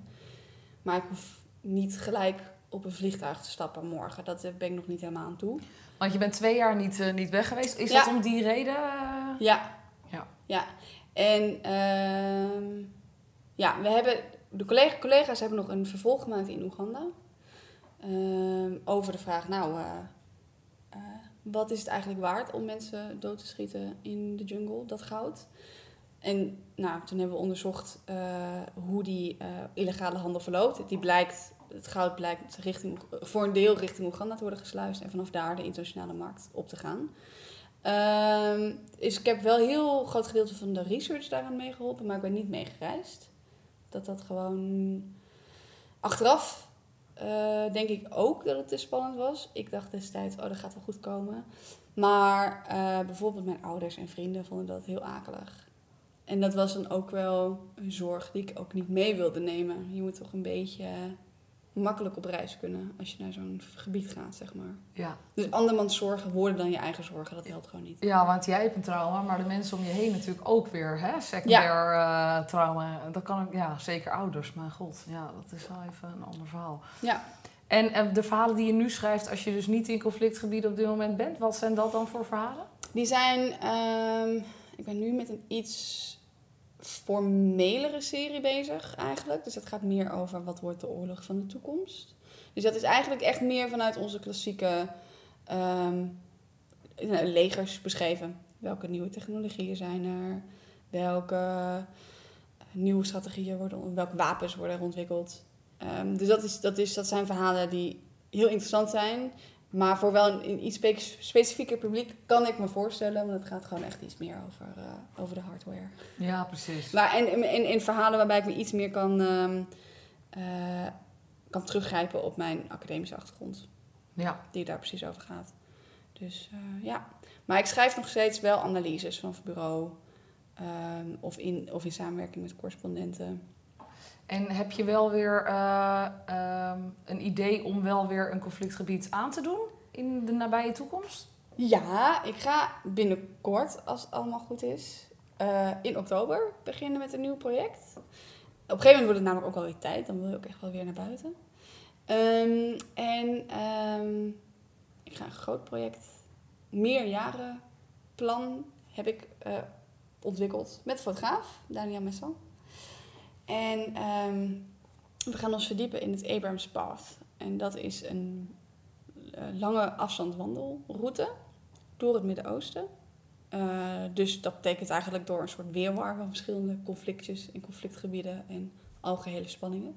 Maar ik hoef niet gelijk op een vliegtuig te stappen morgen. Dat eh, ben ik nog niet helemaal aan toe. Want je bent twee jaar niet, eh, niet weg geweest. Is Ja. dat om die reden? Ja. Ja. Ja. En ehm, ja, we hebben... De collega, collega's hebben nog een vervolg gemaakt in Oeganda. Ehm, over de vraag, nou, wat is het eigenlijk waard om mensen dood te schieten in de jungle, dat goud? en nou, toen hebben we onderzocht eh, hoe die eh, illegale handel verloopt. Die blijkt, het goud blijkt richting, voor een deel richting Oeganda te worden gesluist en vanaf daar de internationale markt op te gaan. Dus ik heb wel een heel groot gedeelte van de research daaraan meegeholpen, maar ik ben niet meegereisd. Dat dat gewoon achteraf eh, denk ik ook dat het te spannend was. Ik dacht destijds, oh, dat gaat wel goed komen. Maar eh, bijvoorbeeld mijn ouders en vrienden vonden dat heel akelig. En dat was dan ook wel een zorg die ik ook niet mee wilde nemen. Je moet toch een beetje makkelijk op reis kunnen als je naar zo'n gebied gaat, zeg maar. Ja. Dus andermans zorgen worden dan je eigen zorgen. Dat helpt gewoon niet. ja, want jij hebt een trauma, maar de mensen om je heen natuurlijk ook weer, hè? Secundair eh, trauma. Dat kan ook, ja, zeker ouders. Maar god, ja, dat is wel even een ander verhaal. Ja. En de verhalen die je nu schrijft, als je dus niet in conflictgebieden op dit moment bent, wat zijn dat dan voor verhalen? Die zijn... ehm, ik ben nu met een iets formelere serie bezig eigenlijk. Dus dat gaat meer over wat wordt de oorlog van de toekomst. Dus dat is eigenlijk echt meer vanuit onze klassieke ehm, nou, legers beschreven. Welke nieuwe technologieën zijn er? Welke eh, nieuwe strategieën worden, welke wapens worden er ontwikkeld? Ehm, dus dat, is, dat, is, dat zijn verhalen die heel interessant zijn. Maar voor wel een, een iets spe- specifieker publiek kan ik me voorstellen. Want het gaat gewoon echt iets meer over, eh, over de hardware. Ja, precies. Maar en, en verhalen waarbij ik me iets meer kan, ehm, eh, kan teruggrijpen op mijn academische achtergrond. Ja, Die daar precies over gaat. Dus eh, ja. Maar ik schrijf nog steeds wel analyses vanaf het bureau. ehm, of, in, of in samenwerking met correspondenten. En heb je wel weer eh, ehm, een idee om wel weer een conflictgebied aan te doen in de nabije toekomst? Ja, ik ga binnenkort, als het allemaal goed is, eh, in oktober beginnen met een nieuw project. Op een gegeven moment wordt het namelijk ook wel weer tijd. Dan wil je ook echt wel weer naar buiten. Ehm, en ehm, ik ga een groot project, meerjarenplan heb ik eh, ontwikkeld met fotograaf Daniel Messel. En ehm, we gaan ons verdiepen in het Abrams Path. En dat is een eh, lange afstandwandelroute door het Midden-Oosten. Eh, dus dat betekent eigenlijk door een soort weerwar van verschillende conflictjes en conflictgebieden en algehele spanningen.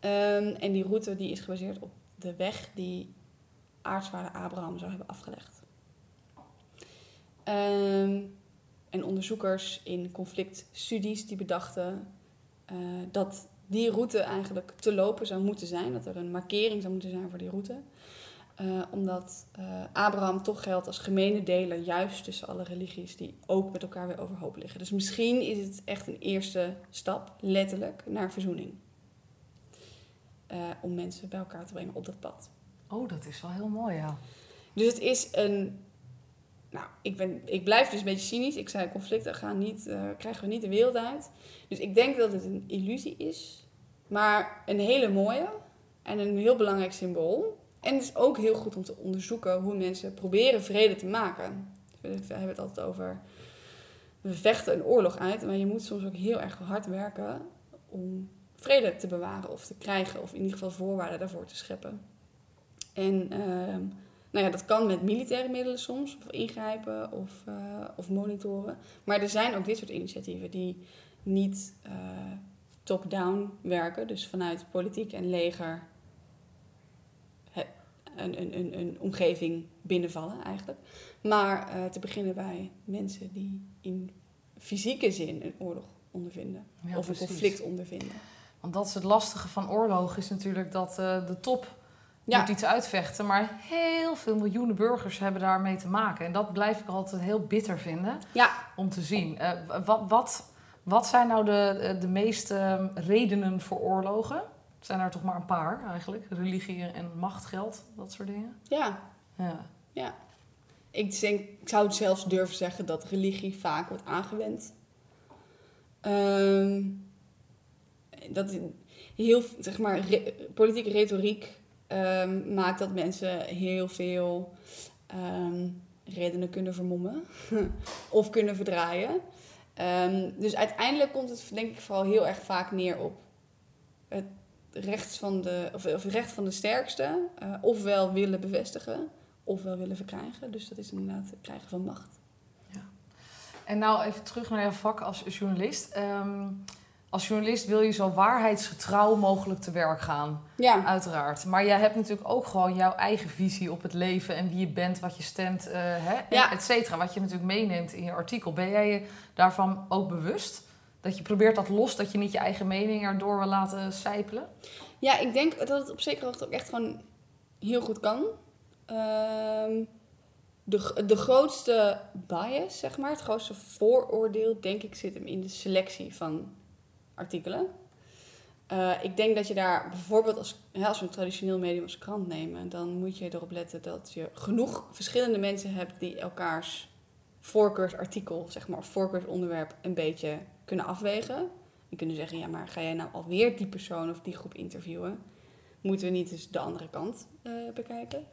Ehm, en die route die is gebaseerd op de weg die aartsvader Abraham zou hebben afgelegd. Ehm, en onderzoekers in conflictstudies die bedachten eh, dat die route eigenlijk te lopen zou moeten zijn. Dat er een markering zou moeten zijn voor die route. Eh, omdat eh, Abraham toch geldt als gemene deler, juist tussen alle religies die ook met elkaar weer overhoop liggen. Dus misschien is het echt een eerste stap, letterlijk, naar verzoening. Om mensen bij elkaar te brengen op dat pad. Oh, dat is wel heel mooi, ja. Dus het is een. Nou, ik, ben, ik blijf dus een beetje cynisch. Ik zei: conflicten gaan niet, eh, krijgen we niet de wereld uit. Dus ik denk dat het een illusie is, maar een hele mooie en een heel belangrijk symbool. En het is ook heel goed om te onderzoeken hoe mensen proberen vrede te maken. We hebben het altijd over. We vechten een oorlog uit, maar je moet soms ook heel erg hard werken om vrede te bewaren of te krijgen, of in ieder geval voorwaarden daarvoor te scheppen. En ehm, nou ja, dat kan met militaire middelen soms, of ingrijpen of, eh, of monitoren. Maar er zijn ook dit soort initiatieven die niet eh, top-down werken, dus vanuit politiek en leger een, een, een, een omgeving binnenvallen eigenlijk. Maar eh, te beginnen bij mensen die in fysieke zin een oorlog ondervinden Ja, of een conflict ondervinden. Want dat is het lastige van oorlog, is natuurlijk dat de top Ja. moet iets uitvechten. Maar heel veel miljoenen burgers hebben daarmee te maken. En dat blijf ik altijd heel bitter vinden Ja. om te zien. Eh, wat, wat, wat zijn nou de, de meeste eh, redenen voor oorlogen? Het zijn er toch maar een paar eigenlijk. Religie en macht, geld, dat soort dingen. Ja, Ja. Ik, denk, ik zou zelfs durven zeggen dat religie vaak wordt aangewend. Ehm, dat heel, zeg maar, re- politieke retoriek ehm, maakt dat mensen heel veel ehm, redenen kunnen vermommen <laughs> of kunnen verdraaien. Ehm, dus uiteindelijk komt het denk ik vooral heel erg vaak neer op het recht van de, of, of recht van de sterkste, eh, ofwel willen bevestigen ofwel willen verkrijgen. Dus dat is inderdaad het krijgen van macht. En nou even terug naar jouw vak als journalist. Als journalist wil je zo waarheidsgetrouw mogelijk te werk gaan. Ja. Uiteraard. Maar jij hebt natuurlijk ook gewoon jouw eigen visie op het leven en wie je bent, wat je stemt, uh, hè, Ja. et cetera. Wat je natuurlijk meeneemt in je artikel. Ben jij je daarvan ook bewust? Dat je probeert dat los, dat je niet je eigen mening erdoor wil laten sijpelen? Ja, ik denk dat het op zekere hoogte ook echt gewoon heel goed kan. Ehm, de, de grootste bias, zeg maar, het grootste vooroordeel, denk ik, zit hem in de selectie van artikelen. Eh, ik denk dat je daar bijvoorbeeld, als, als we een traditioneel medium als krant nemen, dan moet je erop letten dat je genoeg verschillende mensen hebt die elkaars voorkeursartikel, zeg maar, voorkeursonderwerp een beetje kunnen afwegen. Die kunnen zeggen, ja, maar ga jij nou alweer die persoon of die groep interviewen? Moeten we niet dus de andere kant eh, bekijken?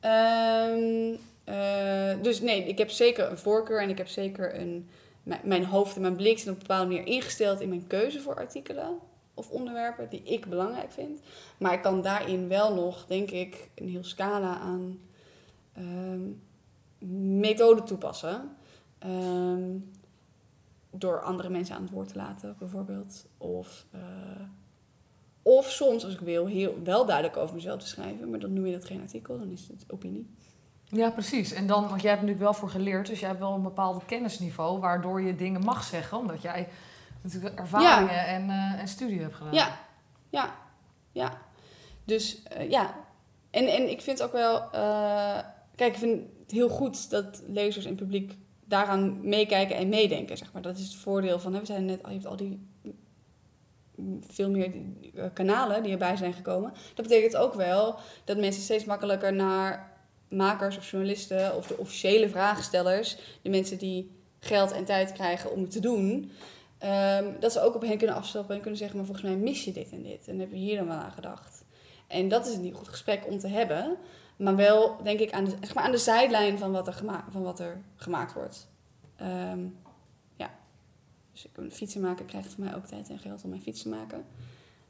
Ehm, eh, dus nee, ik heb zeker een voorkeur en ik heb zeker een, mijn, hoofd en mijn blik zijn op een bepaalde manier ingesteld in mijn keuze voor artikelen of onderwerpen die ik belangrijk vind. Maar ik kan daarin wel nog, denk ik, een heel scala aan ehm, methoden toepassen. Ehm, door andere mensen aan het woord te laten, bijvoorbeeld. Of, eh, of soms, als ik wil, heel, wel duidelijk over mezelf te schrijven. Maar dan noem je dat geen artikel, dan is het opinie. Ja, precies. En dan, want jij hebt natuurlijk wel voor geleerd, dus jij hebt wel een bepaald kennisniveau waardoor je dingen mag zeggen, omdat jij natuurlijk ervaringen en, eh, en studie hebt gedaan. Ja, ja, ja. Dus eh, ja. En, en ik vind ook wel... eh, kijk, ik vind het heel goed dat lezers en publiek daaraan meekijken en meedenken, zeg maar. Dat is het voordeel van... Hè, we zijn net al, je hebt al die veel meer kanalen die erbij zijn gekomen. Dat betekent ook wel dat mensen steeds makkelijker naar makers of journalisten... of de officiële vraagstellers, de mensen die geld en tijd krijgen om het te doen... Ehm, dat ze ook op hen kunnen afstappen en kunnen zeggen: Maar volgens mij mis je dit en dit. En heb je hier dan wel aan gedacht? En dat is een heel goed gesprek om te hebben. Maar wel, denk ik, aan de, zeg maar aan de zijlijn van wat er, gema van wat er gemaakt wordt. Ehm, ja. Dus een fietsen maken krijgt voor mij ook tijd en geld om mijn fiets te maken.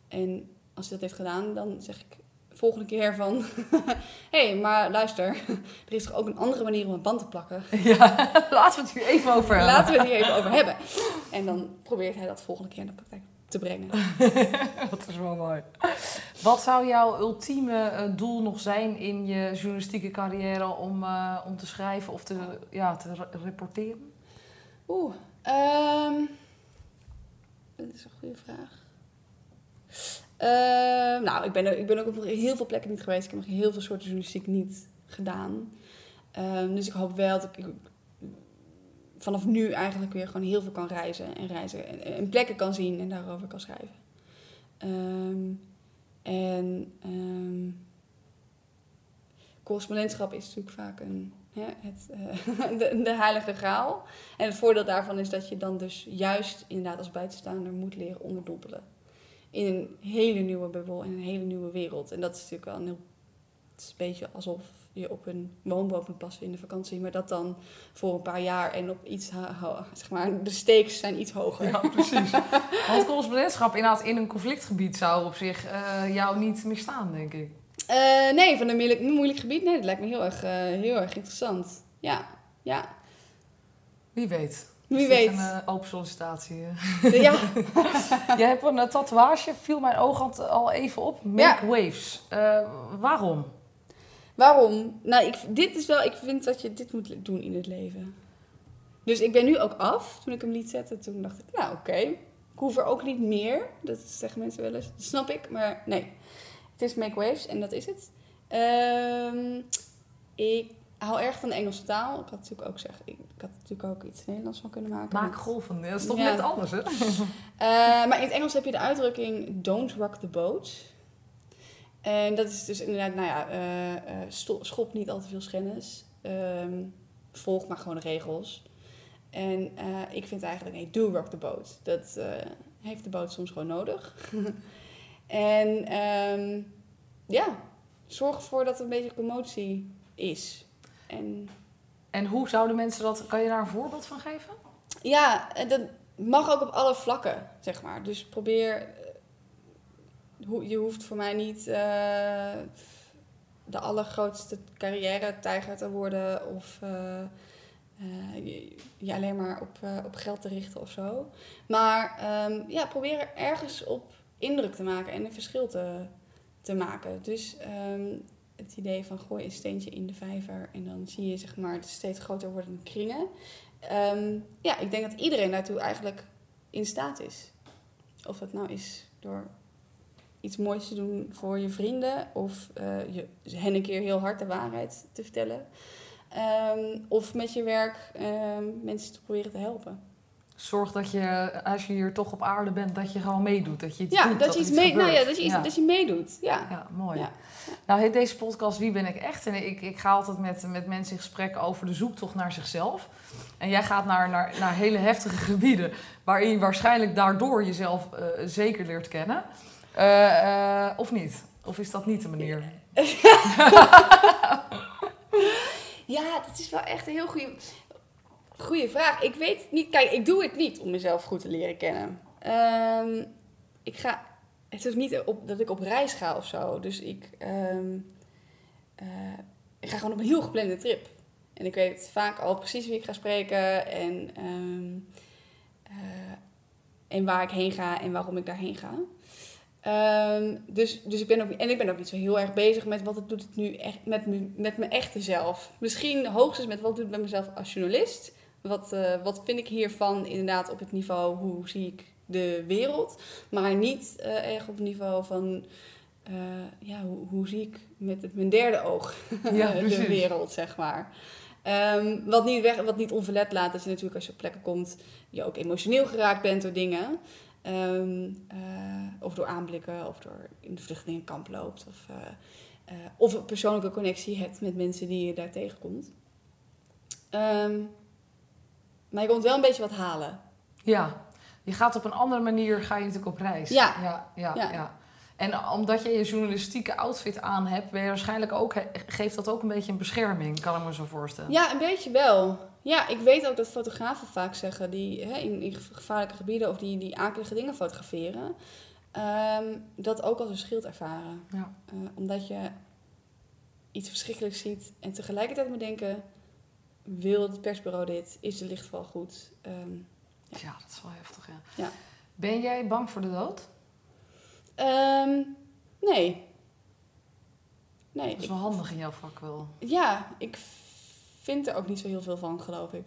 En als hij dat heeft gedaan, dan zeg ik volgende keer van... Hé, <laughs> hey, maar luister, <laughs> er is toch ook een andere manier om een band te plakken? <laughs> Ja, laten we het hier even over hebben. Laten we het hier even over hebben. En dan probeert hij dat volgende keer in de praktijk te brengen. Dat is wel mooi. Wat zou jouw ultieme eh, doel nog zijn in je journalistieke carrière om, eh, om te schrijven of te, ja, te rapporteren? Oeh, ehm, dat is een goede vraag. Ehm, nou, ik ben, ik ben ook op heel veel plekken niet geweest. Ik heb nog heel veel soorten journalistiek niet gedaan. Ehm, dus ik hoop wel dat ik vanaf nu eigenlijk weer gewoon heel veel kan reizen en reizen. En, en plekken kan zien en daarover kan schrijven. Ehm, en ehm, correspondentschap is natuurlijk vaak een, hè, het, eh, <laughs> de, de heilige graal. En het voordeel daarvan is dat je dan dus juist inderdaad als buitenstaander moet leren onderdompelen. In een hele nieuwe bubbel en een hele nieuwe wereld. En dat is natuurlijk wel een heel... Het is een beetje alsof je op een woonboot moet passen in de vakantie. Maar dat dan voor een paar jaar en op iets... Zeg maar, de stakes zijn iets hoger. Ja, precies. <laughs> Want correspondentschap inderdaad in een conflictgebied zou op zich eh, jou niet meer staan, denk ik. Eh, nee, van een moeilijk, moeilijk gebied. Nee, dat lijkt me heel erg, eh, heel erg interessant. Ja, ja. Wie weet. Wie weet. Een eh, open sollicitatie. eh? <laughs> ja. <laughs> Jij hebt een eh, tatoeage, viel mijn oog al- al even op. Make waves. Waarom? Waarom? Nou, ik, dit is wel, ik vind dat je dit moet doen in het leven. Dus ik ben nu ook af. Toen ik hem liet zetten, toen dacht ik, nou oké. Ik hoef er ook niet meer. Dat zeggen mensen wel eens. Dat snap ik, maar nee. Het is Make Waves en dat is het. Ehm, ik hou erg van de Engelse taal. Ik had natuurlijk ook, zeg, ik, had natuurlijk ook iets Nederlands van kunnen maken. Maak golven. Dat is toch Ja. net anders, hè? <laughs> Eh, maar in het Engels heb je de uitdrukking don't rock the boat. En dat is dus inderdaad, nou ja, eh, eh, schop niet al te veel schennis. Ehm, volg maar gewoon de regels. En ik vind eigenlijk, nee, do rock the boat. Dat heeft de boot soms gewoon nodig. <laughs> en ehm, ja, zorg ervoor dat er een beetje commotie is. En En hoe zouden mensen dat... Kan je daar een voorbeeld van geven? Ja, dat mag ook op alle vlakken, zeg maar. Dus probeer. eh, Je hoeft voor mij niet eh, de allergrootste carrière-tijger te worden. Of eh, je, je alleen maar op, op geld te richten of zo. Maar ehm, ja, probeer er ergens op indruk te maken en een verschil te, te maken. Dus ehm, het idee van gooi een steentje in de vijver en dan zie je zeg maar steeds groter wordende kringen. Ehm, ja, ik denk dat iedereen daartoe eigenlijk in staat is. Of dat nou is door iets moois te doen voor je vrienden of eh, je, hen een keer heel hard de waarheid te vertellen. Ehm, of met je werk ehm, mensen te proberen te helpen. Zorg dat je, als je hier toch op aarde bent, dat je gewoon meedoet. Dat je iets ja, doet, dat, je iets mee, nou ja, dat je, iets, Ja. dat je meedoet. Ja. Ja, mooi. Ja. Nou heet deze podcast Wie ben ik echt? En ik, ik ga altijd met, met mensen in gesprek over de zoektocht naar zichzelf. En jij gaat naar, naar, naar hele heftige gebieden... waarin je waarschijnlijk daardoor jezelf eh, zeker leert kennen. Eh, eh, of niet? Of is dat niet de manier? <laughs> Ja, dat is wel echt een heel goede, goede vraag. Ik weet niet. Kijk, ik doe het niet om mezelf goed te leren kennen. Ehm, ik ga. Het is niet op, dat ik op reis ga of zo. Dus ik, ehm, eh, ik ga gewoon op een heel geplande trip. En ik weet vaak al precies wie ik ga spreken en, ehm, eh, en waar ik heen ga en waarom ik daarheen ga. Dus, dus ik ben ook, en ik ben ook niet zo heel erg bezig met wat het doet het nu echt met, me- met mijn echte zelf. Misschien hoogstens met wat doet het met mezelf als journalist. Wat, eh, wat vind ik hiervan inderdaad op het niveau hoe zie ik de wereld. Maar niet eh, erg op het niveau van eh, ja, hoe, hoe zie ik met het, mijn derde oog <laughs> Ja, de wereld, zeg maar. Ehm, wat, niet weg, wat niet onverlet laat, je natuurlijk als je op plekken komt, je ook emotioneel geraakt bent door dingen. Ehm, eh, of door aanblikken, of door in de vluchtelingenkamp loopt. Of, of een persoonlijke connectie hebt met mensen die je daar tegenkomt. Ehm, maar je komt wel een beetje wat halen. Ja, je gaat op een andere manier ga je natuurlijk op reis. Ja. ja, ja, Ja. ja. En omdat je je journalistieke outfit aan hebt, ben je waarschijnlijk ook, geeft dat ook een beetje een bescherming, kan ik me zo voorstellen. Ja, een beetje wel. Ja, ik weet ook dat fotografen vaak zeggen die hè, in, in gevaarlijke gebieden of die, die akelige dingen fotograferen, ehm, dat ook als een schild ervaren. Ja. Eh, omdat je iets verschrikkelijks ziet en tegelijkertijd moet denken: wil het persbureau dit? Is de lichtval goed? Ehm, Ja, dat is wel heftig, ja. Ja. Ben jij bang voor de dood? ehm, nee. Nee. Dat is ik- wel handig in jouw vak wel. Ja, ik vind er ook niet zo heel veel van, geloof ik.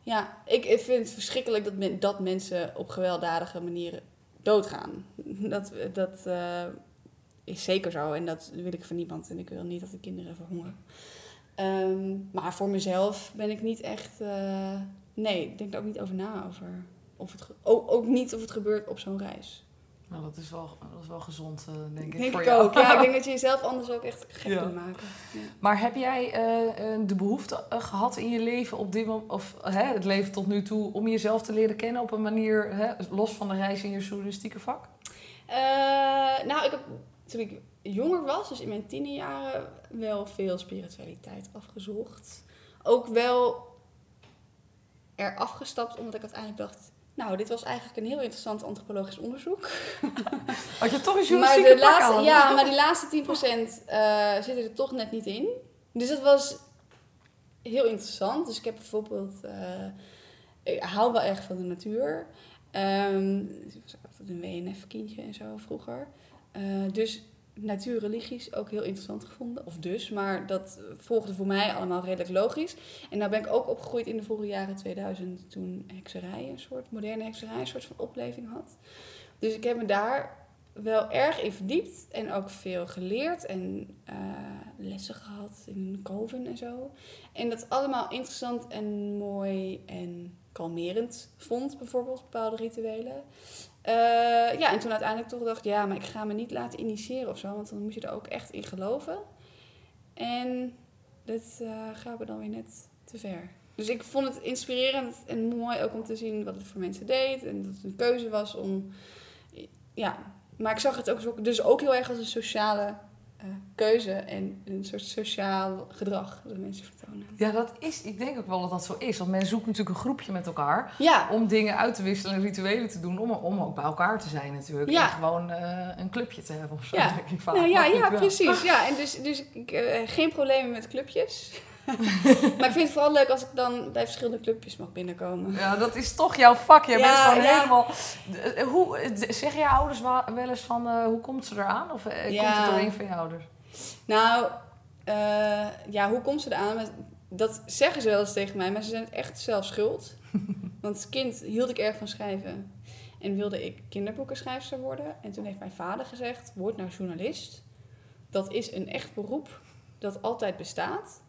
Ja, ik, ik vind het verschrikkelijk dat, men, dat mensen op gewelddadige manieren doodgaan. Dat, dat eh, is zeker zo en dat wil ik van niemand. En ik wil niet dat de kinderen verhongeren. Ehm, maar voor mezelf ben ik niet echt... eh, nee, ik denk er ook niet over na. Over of het ook, ook niet of het gebeurt op zo'n reis. Nou, dat is wel, dat is wel gezond, eh, denk ik, Denk voor ik jou. ook. Ja, ik denk <laughs> dat je jezelf anders ook echt gek Ja. kunt maken. Ja. Maar heb jij eh, de behoefte eh, gehad in je leven op dit moment, of hè, het leven tot nu toe, om jezelf te leren kennen op een manier, hè, los van de reis in je journalistieke vak? Nou, ik heb, toen ik jonger was, dus in mijn tienerjaren, wel veel spiritualiteit afgezocht. Ook wel er afgestapt, omdat ik uiteindelijk dacht... Nou, dit was eigenlijk een heel interessant antropologisch onderzoek. <laughs> Had je toch een Maar, journalistieke de pak laatste, aan? ja, maar die laatste 10% eh zitten er toch net niet in. Dus dat was heel interessant. Dus ik heb bijvoorbeeld... eh, ik hou wel erg van de natuur. Ehm, ik was altijd een WNF-kindje en zo vroeger. Eh, dus natuurreligies ook heel interessant gevonden. Of dus, maar dat volgde voor mij allemaal redelijk logisch. En nou ben ik ook opgegroeid in de vroege jaren 2000... toen hekserij, een soort moderne hekserij, een soort van opleving had. Dus ik heb me daar wel erg in verdiept en ook veel geleerd en eh, lessen gehad in Coven en zo. En dat allemaal interessant en mooi en kalmerend vond, bijvoorbeeld bepaalde rituelen. Eh, ja, en toen uiteindelijk toch dacht, ja, maar ik ga me niet laten initiëren of zo, want dan moet je er ook echt in geloven. En dat eh gaat me dan weer net te ver. Dus ik vond het inspirerend en mooi ook om te zien wat het voor mensen deed. En dat het een keuze was om ja, maar ik zag het ook, dus ook heel erg als een sociale eh, keuze en een soort sociaal gedrag dat mensen vertonen. Ja, dat is, ik denk ook wel dat dat zo is. Want men zoekt natuurlijk een groepje met elkaar Ja, om dingen uit te wisselen en rituelen te doen, om, om ook bij elkaar te zijn natuurlijk. Ja. En gewoon eh, een clubje te hebben of zo, Ja. denk ik vaak. nou ja, ja precies. Ja, <laughs> en dus, dus ik, eh, geen problemen met clubjes. <laughs> maar ik vind het vooral leuk als ik dan bij verschillende clubjes mag binnenkomen. Ja, dat is toch jouw vak. Je Ja, bent gewoon ja. helemaal... Eh, Hoe, eh, zeg je ouders wel eens van, eh, hoe komt ze eraan? Of komt het door een van je ouders? Nou, ja, hoe komt ze eraan? Dat zeggen ze wel eens tegen mij, maar ze zijn het echt zelf schuld. <laughs> Want als kind hield ik erg van schrijven. En wilde ik kinderboekenschrijfster worden. En toen heeft mijn vader gezegd, word nou journalist. Dat is een echt beroep dat altijd bestaat.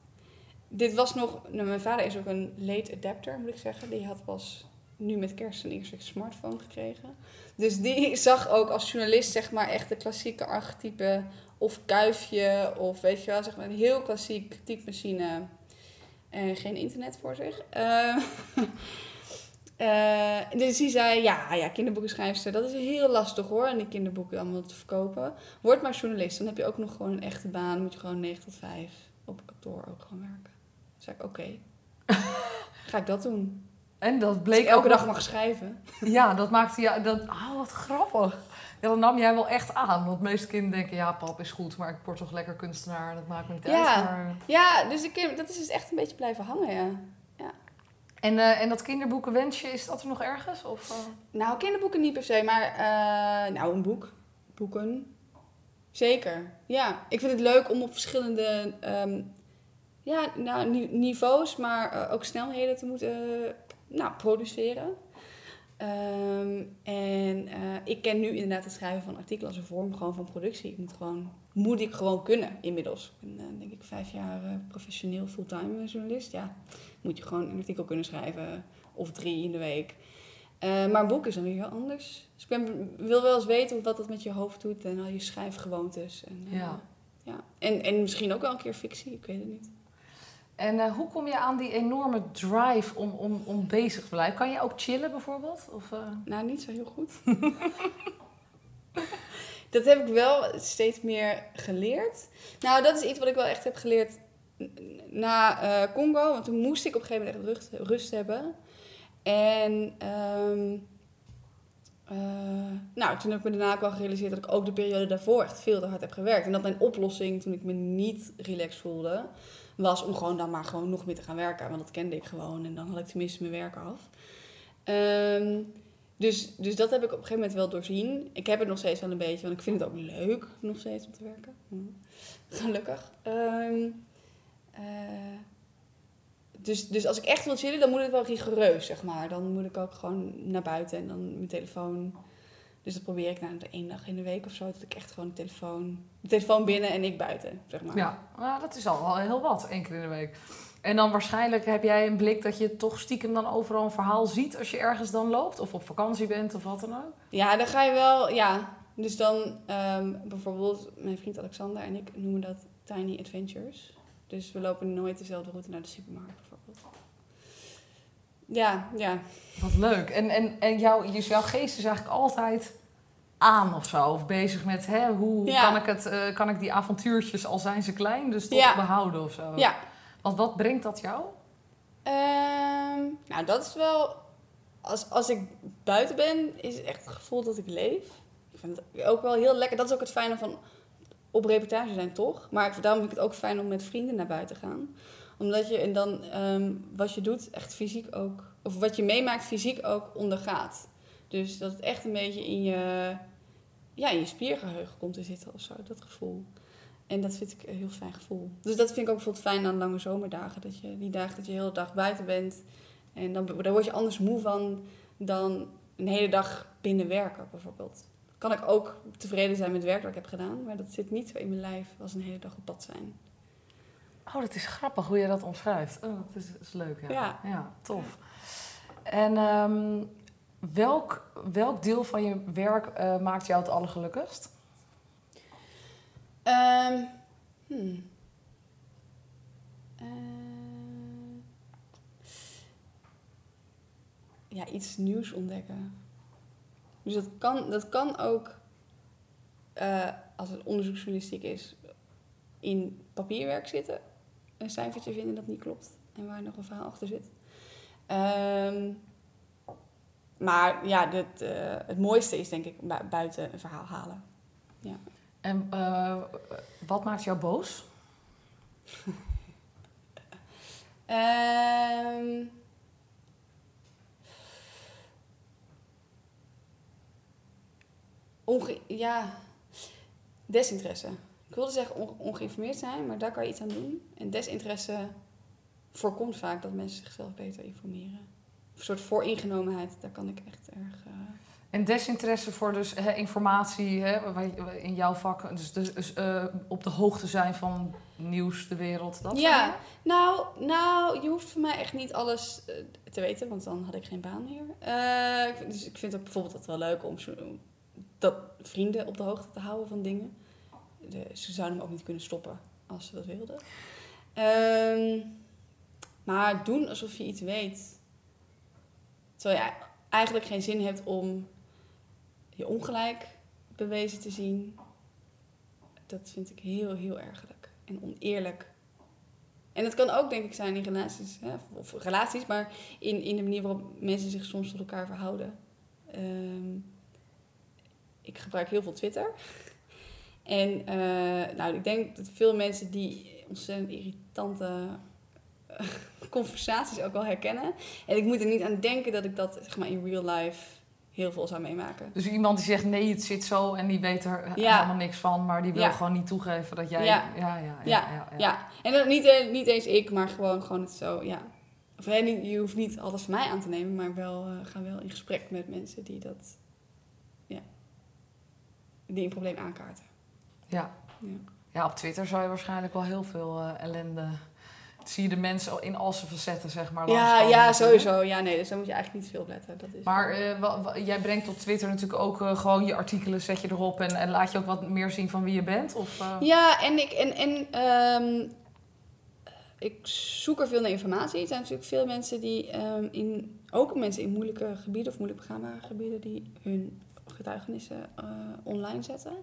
Dit was nog... Nou, mijn vader is ook een late adapter, moet ik zeggen. Die had pas nu met kerst een eerste smartphone gekregen. Dus die <laughs> zag ook als journalist zeg maar echt de klassieke archetype of kuifje of weet je wel, zeg maar een heel klassiek typemachine en geen internet voor zich. Eh, <laughs> eh, dus die zei, ja, ja, kinderboekenschrijfster, dat is heel lastig hoor, en die kinderboeken allemaal te verkopen. Word maar journalist, dan heb je ook nog gewoon een echte baan, moet je gewoon 9 tot 5 op kantoor ook gewoon werken. Zei ik, oké, <laughs> ga ik dat doen. En dat bleek elke ook dag nog- mag schrijven. Ja, dat maakte je... Dat, oh, wat grappig. Ja, dat nam jij wel echt aan. Want de meeste kinderen denken, ja, pap is goed, maar ik word toch lekker kunstenaar. Dat maakt me niet Ja. uit. Maar... Ja, dus ik, dat is dus echt een beetje blijven hangen, ja. En, eh, en dat kinderboekenwensje, is dat er nog ergens? Of, eh? Nou, kinderboeken niet per se, maar eh, nou, een boek. Boeken. Zeker. Ja, ik vind het leuk om op verschillende ehm, ja, nou, ni- niveaus, maar eh, ook snelheden te moeten eh, nou, produceren. Ehm, en eh, ik ken nu inderdaad het schrijven van artikelen als een vorm gewoon van productie. Ik moet gewoon, moet ik gewoon kunnen inmiddels. Ik ben denk ik vijf jaar professioneel fulltime journalist. Ja, moet je gewoon een artikel kunnen schrijven of drie in de week. Maar een boek is dan weer heel anders. Dus ik ben, wil wel eens weten wat dat met je hoofd doet en al je schrijfgewoontes. En, Ja. ja. En, en misschien ook wel een keer fictie, ik weet het niet. En eh, hoe kom je aan die enorme drive om, om, om bezig te blijven? Kan je ook chillen bijvoorbeeld? Of, eh? Nou, niet zo heel goed. <laughs> dat heb ik wel steeds meer geleerd. Nou, dat is iets wat ik wel echt heb geleerd na eh, Congo. Want toen moest ik op een gegeven moment echt rust, rust hebben. En ehm, eh, nou, toen heb ik me daarna ook wel gerealiseerd dat ik ook de periode daarvoor echt veel te hard heb gewerkt. En dat mijn oplossing toen ik me niet relaxed voelde, was om gewoon dan maar gewoon nog meer te gaan werken. Want dat kende ik gewoon en dan had ik tenminste mijn werk af. Ehm, dus, dus dat heb ik op een gegeven moment wel doorzien. Ik heb het nog steeds wel een beetje, want ik vind het ook leuk nog steeds om te werken. Hm. Gelukkig. Ehm, eh, dus, dus als ik echt wil chillen, dan moet het wel rigoureus, zeg maar. Dan moet ik ook gewoon naar buiten en dan mijn telefoon. Dus dat probeer ik nou de één dag in de week of zo. Dat ik echt gewoon de telefoon, de telefoon binnen en ik buiten, zeg maar. Ja, nou, dat is al wel heel wat, één keer in de week. En dan waarschijnlijk heb jij een blik dat je toch stiekem dan overal een verhaal ziet als je ergens dan loopt. Of op vakantie bent of wat dan ook. Ja, dan ga je wel, ja. Dus dan ehm, bijvoorbeeld, mijn vriend Alexander en ik noemen dat Tiny Adventures. Dus we lopen nooit dezelfde route naar de supermarkt. Ja, ja. Wat leuk. En, en, en jouw, dus jouw geest is eigenlijk altijd aan of zo. Of bezig met hè, hoe Ja. kan, ik het, eh, kan ik die avontuurtjes, al zijn ze klein, dus toch Ja. behouden of zo. Ja. Want wat brengt dat jou? Ehm, nou, dat is wel... Als, als ik buiten ben, is het echt het gevoel dat ik leef. Ik vind het ook wel heel lekker. Dat is ook het fijne van op reportage zijn, toch? Maar ik, daarom vind ik het ook fijn om met vrienden naar buiten te gaan. Omdat je en dan ehm, wat je doet echt fysiek ook... Of wat je meemaakt fysiek ook ondergaat. Dus dat het echt een beetje in je, ja, in je spiergeheugen komt te zitten of zo. Dat gevoel. En dat vind ik een heel fijn gevoel. Dus dat vind ik ook bijvoorbeeld fijn aan lange zomerdagen. Dat je die dagen dat je de hele dag buiten bent. En dan, daar word je anders moe van dan een hele dag binnen werken bijvoorbeeld. Kan ik ook tevreden zijn met het werk dat ik heb gedaan. Maar dat zit niet zo in mijn lijf als een hele dag op pad zijn. Oh, dat is grappig hoe je dat omschrijft. Oh, dat is, is leuk, ja. Ja. tof. En ehm, welk, welk deel van je werk eh, maakt jou het allergelukkigst? Hmm. Eh, ja, iets nieuws ontdekken. Dus dat kan, dat kan ook, eh, als het onderzoeksjournalistiek is, in papierwerk zitten. Een cijfertje vinden dat niet klopt en waar nog een verhaal achter zit. Ehm, maar ja, dit, eh, het mooiste is denk ik bu- buiten een verhaal halen. En eh, wat maakt jou boos? <laughs> Ehm onge ja, desinteresse. Ik wilde zeggen on- ongeïnformeerd zijn, maar daar kan je iets aan doen. En desinteresse voorkomt vaak dat mensen zichzelf beter informeren. Een soort vooringenomenheid, daar kan ik echt erg... eh, En desinteresse voor dus hè, informatie hè, in jouw vak, dus, dus, dus, eh, op de hoogte zijn van nieuws, de wereld, dat Ja. Nou, nou, je hoeft voor mij echt niet alles eh, te weten, want dan had ik geen baan meer. Dus ik vind ook bijvoorbeeld het wel leuk om zo, dat vrienden op de hoogte te houden van dingen. De, ze zouden me ook niet kunnen stoppen als ze dat wilden. Ehm, maar doen alsof je iets weet. Terwijl je eigenlijk geen zin hebt om je ongelijk bewezen te zien. Dat vind ik heel, heel ergelijk. En oneerlijk. En dat kan ook, denk ik, zijn in relaties, hè, of relaties, maar in, in de manier waarop mensen zich soms tot elkaar verhouden. Ehm, ik gebruik heel veel Twitter. En eh, nou, ik denk dat veel mensen die ontzettend irritante eh, <laughs> conversaties ook wel herkennen. En ik moet er niet aan denken dat ik dat zeg maar, in real life heel veel zou meemaken. Dus iemand die zegt nee, het zit zo en die weet er Ja. helemaal niks van, maar die wil Ja. gewoon niet toegeven dat jij. Ja. Ja, ja, ja. Ja, ja, ja. Ja, en dat niet, eh, niet eens ik, maar gewoon, gewoon het zo, ja. Of je hoeft niet alles van mij aan te nemen, maar wel, eh, ga wel in gesprek met mensen die dat, ja, die een probleem aankaarten. Ja. Ja. Ja, op Twitter zou je waarschijnlijk wel heel veel eh, ellende. Zie je de mensen in al zijn facetten, zeg maar. Ja, ja, sowieso. Ja, nee, dus daar moet je eigenlijk niet veel op letten. Dat is Maar eh, jij brengt op Twitter natuurlijk ook eh, gewoon je artikelen, zet je erop en, en laat je ook wat meer zien van wie je bent? Of? Ja, en, ik, en, en ehm, ik zoek er veel naar informatie. Er zijn natuurlijk veel mensen die, ehm, in, ook mensen in moeilijke gebieden of moeilijk begaanbare gebieden, die hun getuigenissen online zetten.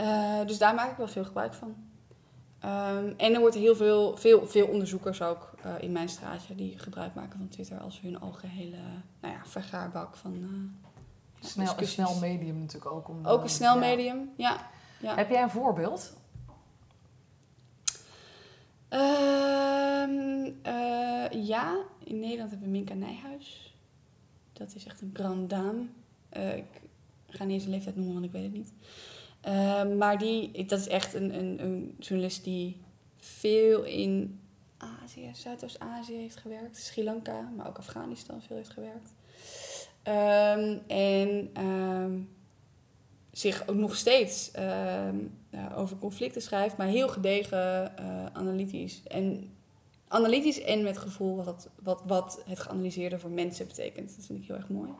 Eh, dus daar maak ik wel veel gebruik van. Ehm, en er wordt heel veel, veel, veel onderzoekers ook eh, in mijn straatje die gebruik maken van Twitter als hun algehele nou ja, vergaarbak van eh, ja, snel, een snel medium natuurlijk ook. Om, Ook een snel ja. medium, ja. ja. Heb jij een voorbeeld? Ehm, eh, ja, in Nederland hebben we Minka Nijhuis. Dat is echt een grande dame. Eh, ik ga niet eens een leeftijd noemen, want ik weet het niet. Ehm, maar die, dat is echt een, een, een journalist die veel in Azië, Zuidoost-Azië heeft gewerkt. Sri Lanka, maar ook Afghanistan veel heeft gewerkt. Ehm, en ehm, zich ook nog steeds ja, over conflicten schrijft, maar heel gedegen, eh, analytisch. En analytisch en met gevoel wat, wat, wat het geanalyseerde voor mensen betekent. Dat vind ik heel erg mooi.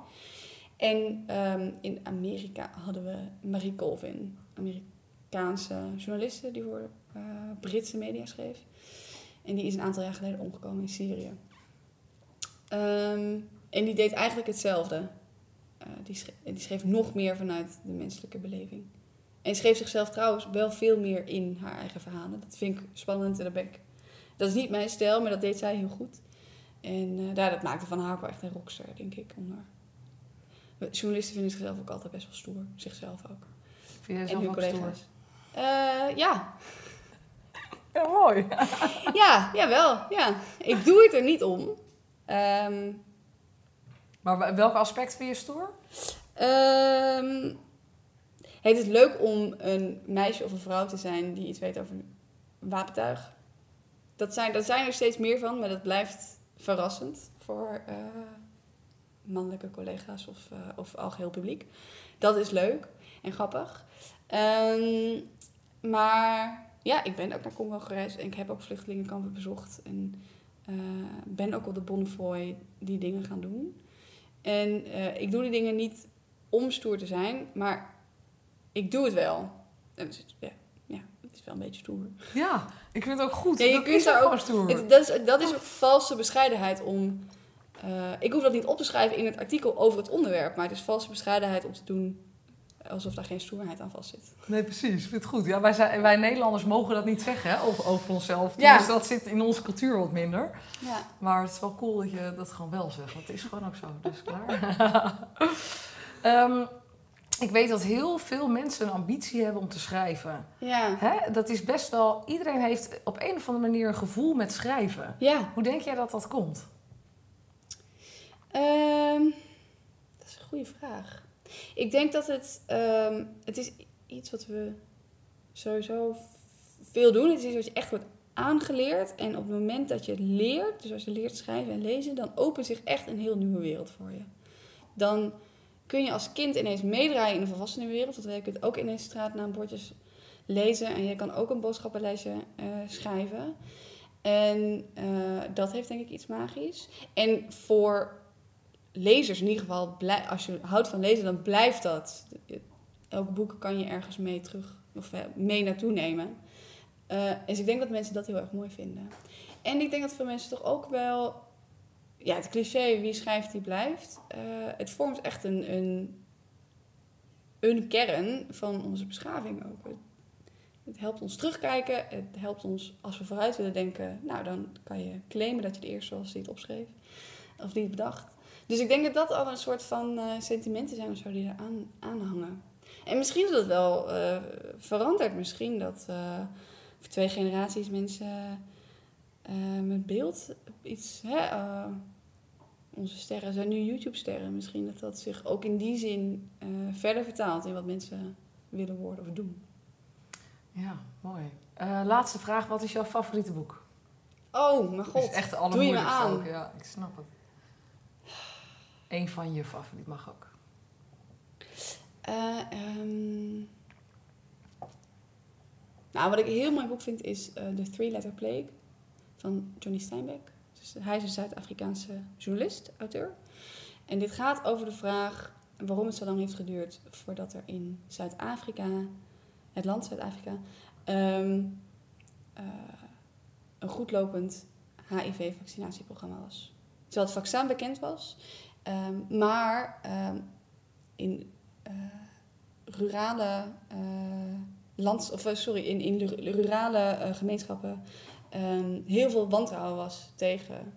En ehm, in Amerika hadden we Marie Colvin, Amerikaanse journaliste die voor eh, Britse media schreef. En die is een aantal jaar geleden omgekomen in Syrië. Ehm, en die deed eigenlijk hetzelfde. Eh, die, schreef, die schreef nog meer vanuit de menselijke beleving. En schreef zichzelf trouwens wel veel meer in haar eigen verhalen. Dat vind ik spannend en dat ben ik... Dat is niet mijn stijl, maar dat deed zij heel goed. En eh, daar, dat maakte van wel echt een rockster, denk ik. Onder... Journalisten vinden zichzelf ook altijd best wel stoer. Zichzelf ook. Vind jij en zelf hun ook collega's. stoer? Eh, ja. <laughs> Ja, mooi. <laughs> ja, jawel. Ja. Ik doe het er niet om. Ehm, Maar welke aspect vind je stoer? Ehm, het is leuk om een meisje of een vrouw te zijn die iets weet over wapentuig. Dat zijn, dat zijn er steeds meer van, maar dat blijft verrassend voor eh, mannelijke collega's of, eh, of algeheel publiek. Dat is leuk en grappig. Ehm, maar ja, ik ben ook naar Congo gereisd en ik heb ook vluchtelingenkampen bezocht. En eh, ben ook op de Bonnefoy die dingen gaan doen. En eh, ik doe die dingen niet om stoer te zijn, maar ik doe het wel. En dus, ja, ja, het is wel een beetje stoer. Ja, ik vind het ook goed. Ja, je dat kunt is daar ook stoer. Het- dat, is, dat is ook valse bescheidenheid om... eh, ik hoef dat niet op te schrijven in het artikel over het onderwerp, maar het is valse bescheidenheid om te doen alsof daar geen stoerheid aan vastzit. Nee, precies. Ik vind het goed. Ja, wij, zijn, wij Nederlanders mogen dat niet zeggen hè, over, over onszelf. Ja. Dus dat zit in onze cultuur wat minder. Ja. Maar het is wel cool dat je dat gewoon wel zegt. Want het is gewoon ook zo. Dus <laughs> klaar. Ehm, ik weet dat heel veel mensen een ambitie hebben om te schrijven. Ja. Hè? Dat is best wel... Iedereen heeft op een of andere manier een gevoel met schrijven. Ja. Hoe denk jij dat dat komt? Ehm, dat is een goede vraag. Ik denk dat het... ehm, het is iets wat we sowieso veel doen. Het is iets wat je echt wordt aangeleerd. En op het moment dat je het leert, dus als je leert schrijven en lezen, dan opent zich echt een heel nieuwe wereld voor je. Dan kun je als kind ineens meedraaien in de volwassenenwereld. Dat je kunt ook ineens straatnaambordjes lezen en je kan ook een boodschappenlijstje eh, schrijven. En eh, dat heeft denk ik iets magisch. En voor lezers in ieder geval, als je houdt van lezen, dan blijft dat. Elk boek kan je ergens mee terug of eh, mee naartoe nemen. Eh, dus ik denk dat mensen dat heel erg mooi vinden. En ik denk dat veel mensen toch ook wel, ja, het cliché wie schrijft die blijft. eh, het vormt echt een, een, een kern van onze beschaving ook. Het, het helpt ons terugkijken. Het helpt ons als we vooruit willen denken. Nou, dan kan je claimen dat je de eerste was die het opschreef. Of die het bedacht. Dus ik denk dat dat al een soort van eh, sentimenten zijn of zo die eraan aan hangen. En misschien dat het wel eh, verandert. Misschien dat eh, voor twee generaties mensen met beeld iets... Hè, onze sterren zijn nu YouTube-sterren. Misschien dat dat zich ook in die zin verder vertaalt in wat mensen willen worden of doen. Ja, mooi. Laatste vraag. Wat is jouw favoriete boek? Oh, mijn Dat god. is echt de Doe je me aan. ook. Ja, ik snap het. Eén van je favoriet mag ook. Eh, ehm, Nou, wat ik een heel mooi boek vind is eh The Three Letter Plague van Johnny Steinbeck. Dus hij is een Zuid-Afrikaanse journalist, auteur. En dit gaat over de vraag waarom het zo lang heeft geduurd voordat er in Zuid-Afrika, het land Zuid-Afrika, ehm, eh, een goedlopend HIV-vaccinatieprogramma was. Terwijl het vaccin bekend was, ehm, maar ehm, in eh, rurale eh, lands, of, eh, sorry, in, in rurale gemeenschappen ehm, heel veel wantrouwen was tegen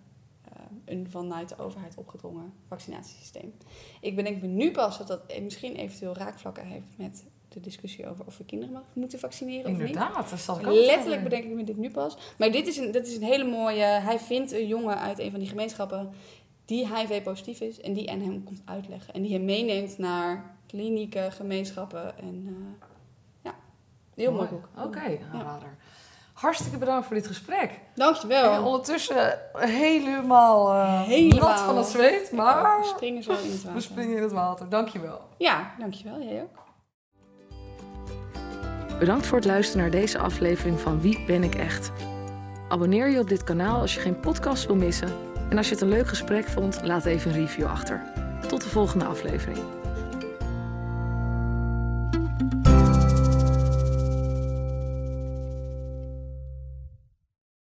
een vanuit de overheid opgedrongen vaccinatiesysteem. Ik bedenk me nu pas dat dat eh, misschien eventueel raakvlakken heeft met de discussie over of we kinderen moeten vaccineren of niet. Inderdaad, dat zat ik ook te Letterlijk bedenk ik me dit nu pas. Maar dit is, een, dit is een hele mooie... Hij vindt een jongen uit een van die gemeenschappen die HIV-positief is... en die aan hem komt uitleggen. En die hem meeneemt naar klinieken, gemeenschappen. En uh, ja, heel mooi, boek. Oké, aanrader. Hartstikke bedankt voor dit gesprek. Dankjewel. En ondertussen helemaal, uh, Helemaal. nat van het zweet, maar We springen zo in het water. we springen in het water. Dankjewel. Ja, dankjewel. Jij ook. Bedankt voor het luisteren naar deze aflevering van Wie ben ik echt? Abonneer je op dit kanaal als je geen podcast wil missen. En als je het een leuk gesprek vond, laat even een review achter. Tot de volgende aflevering.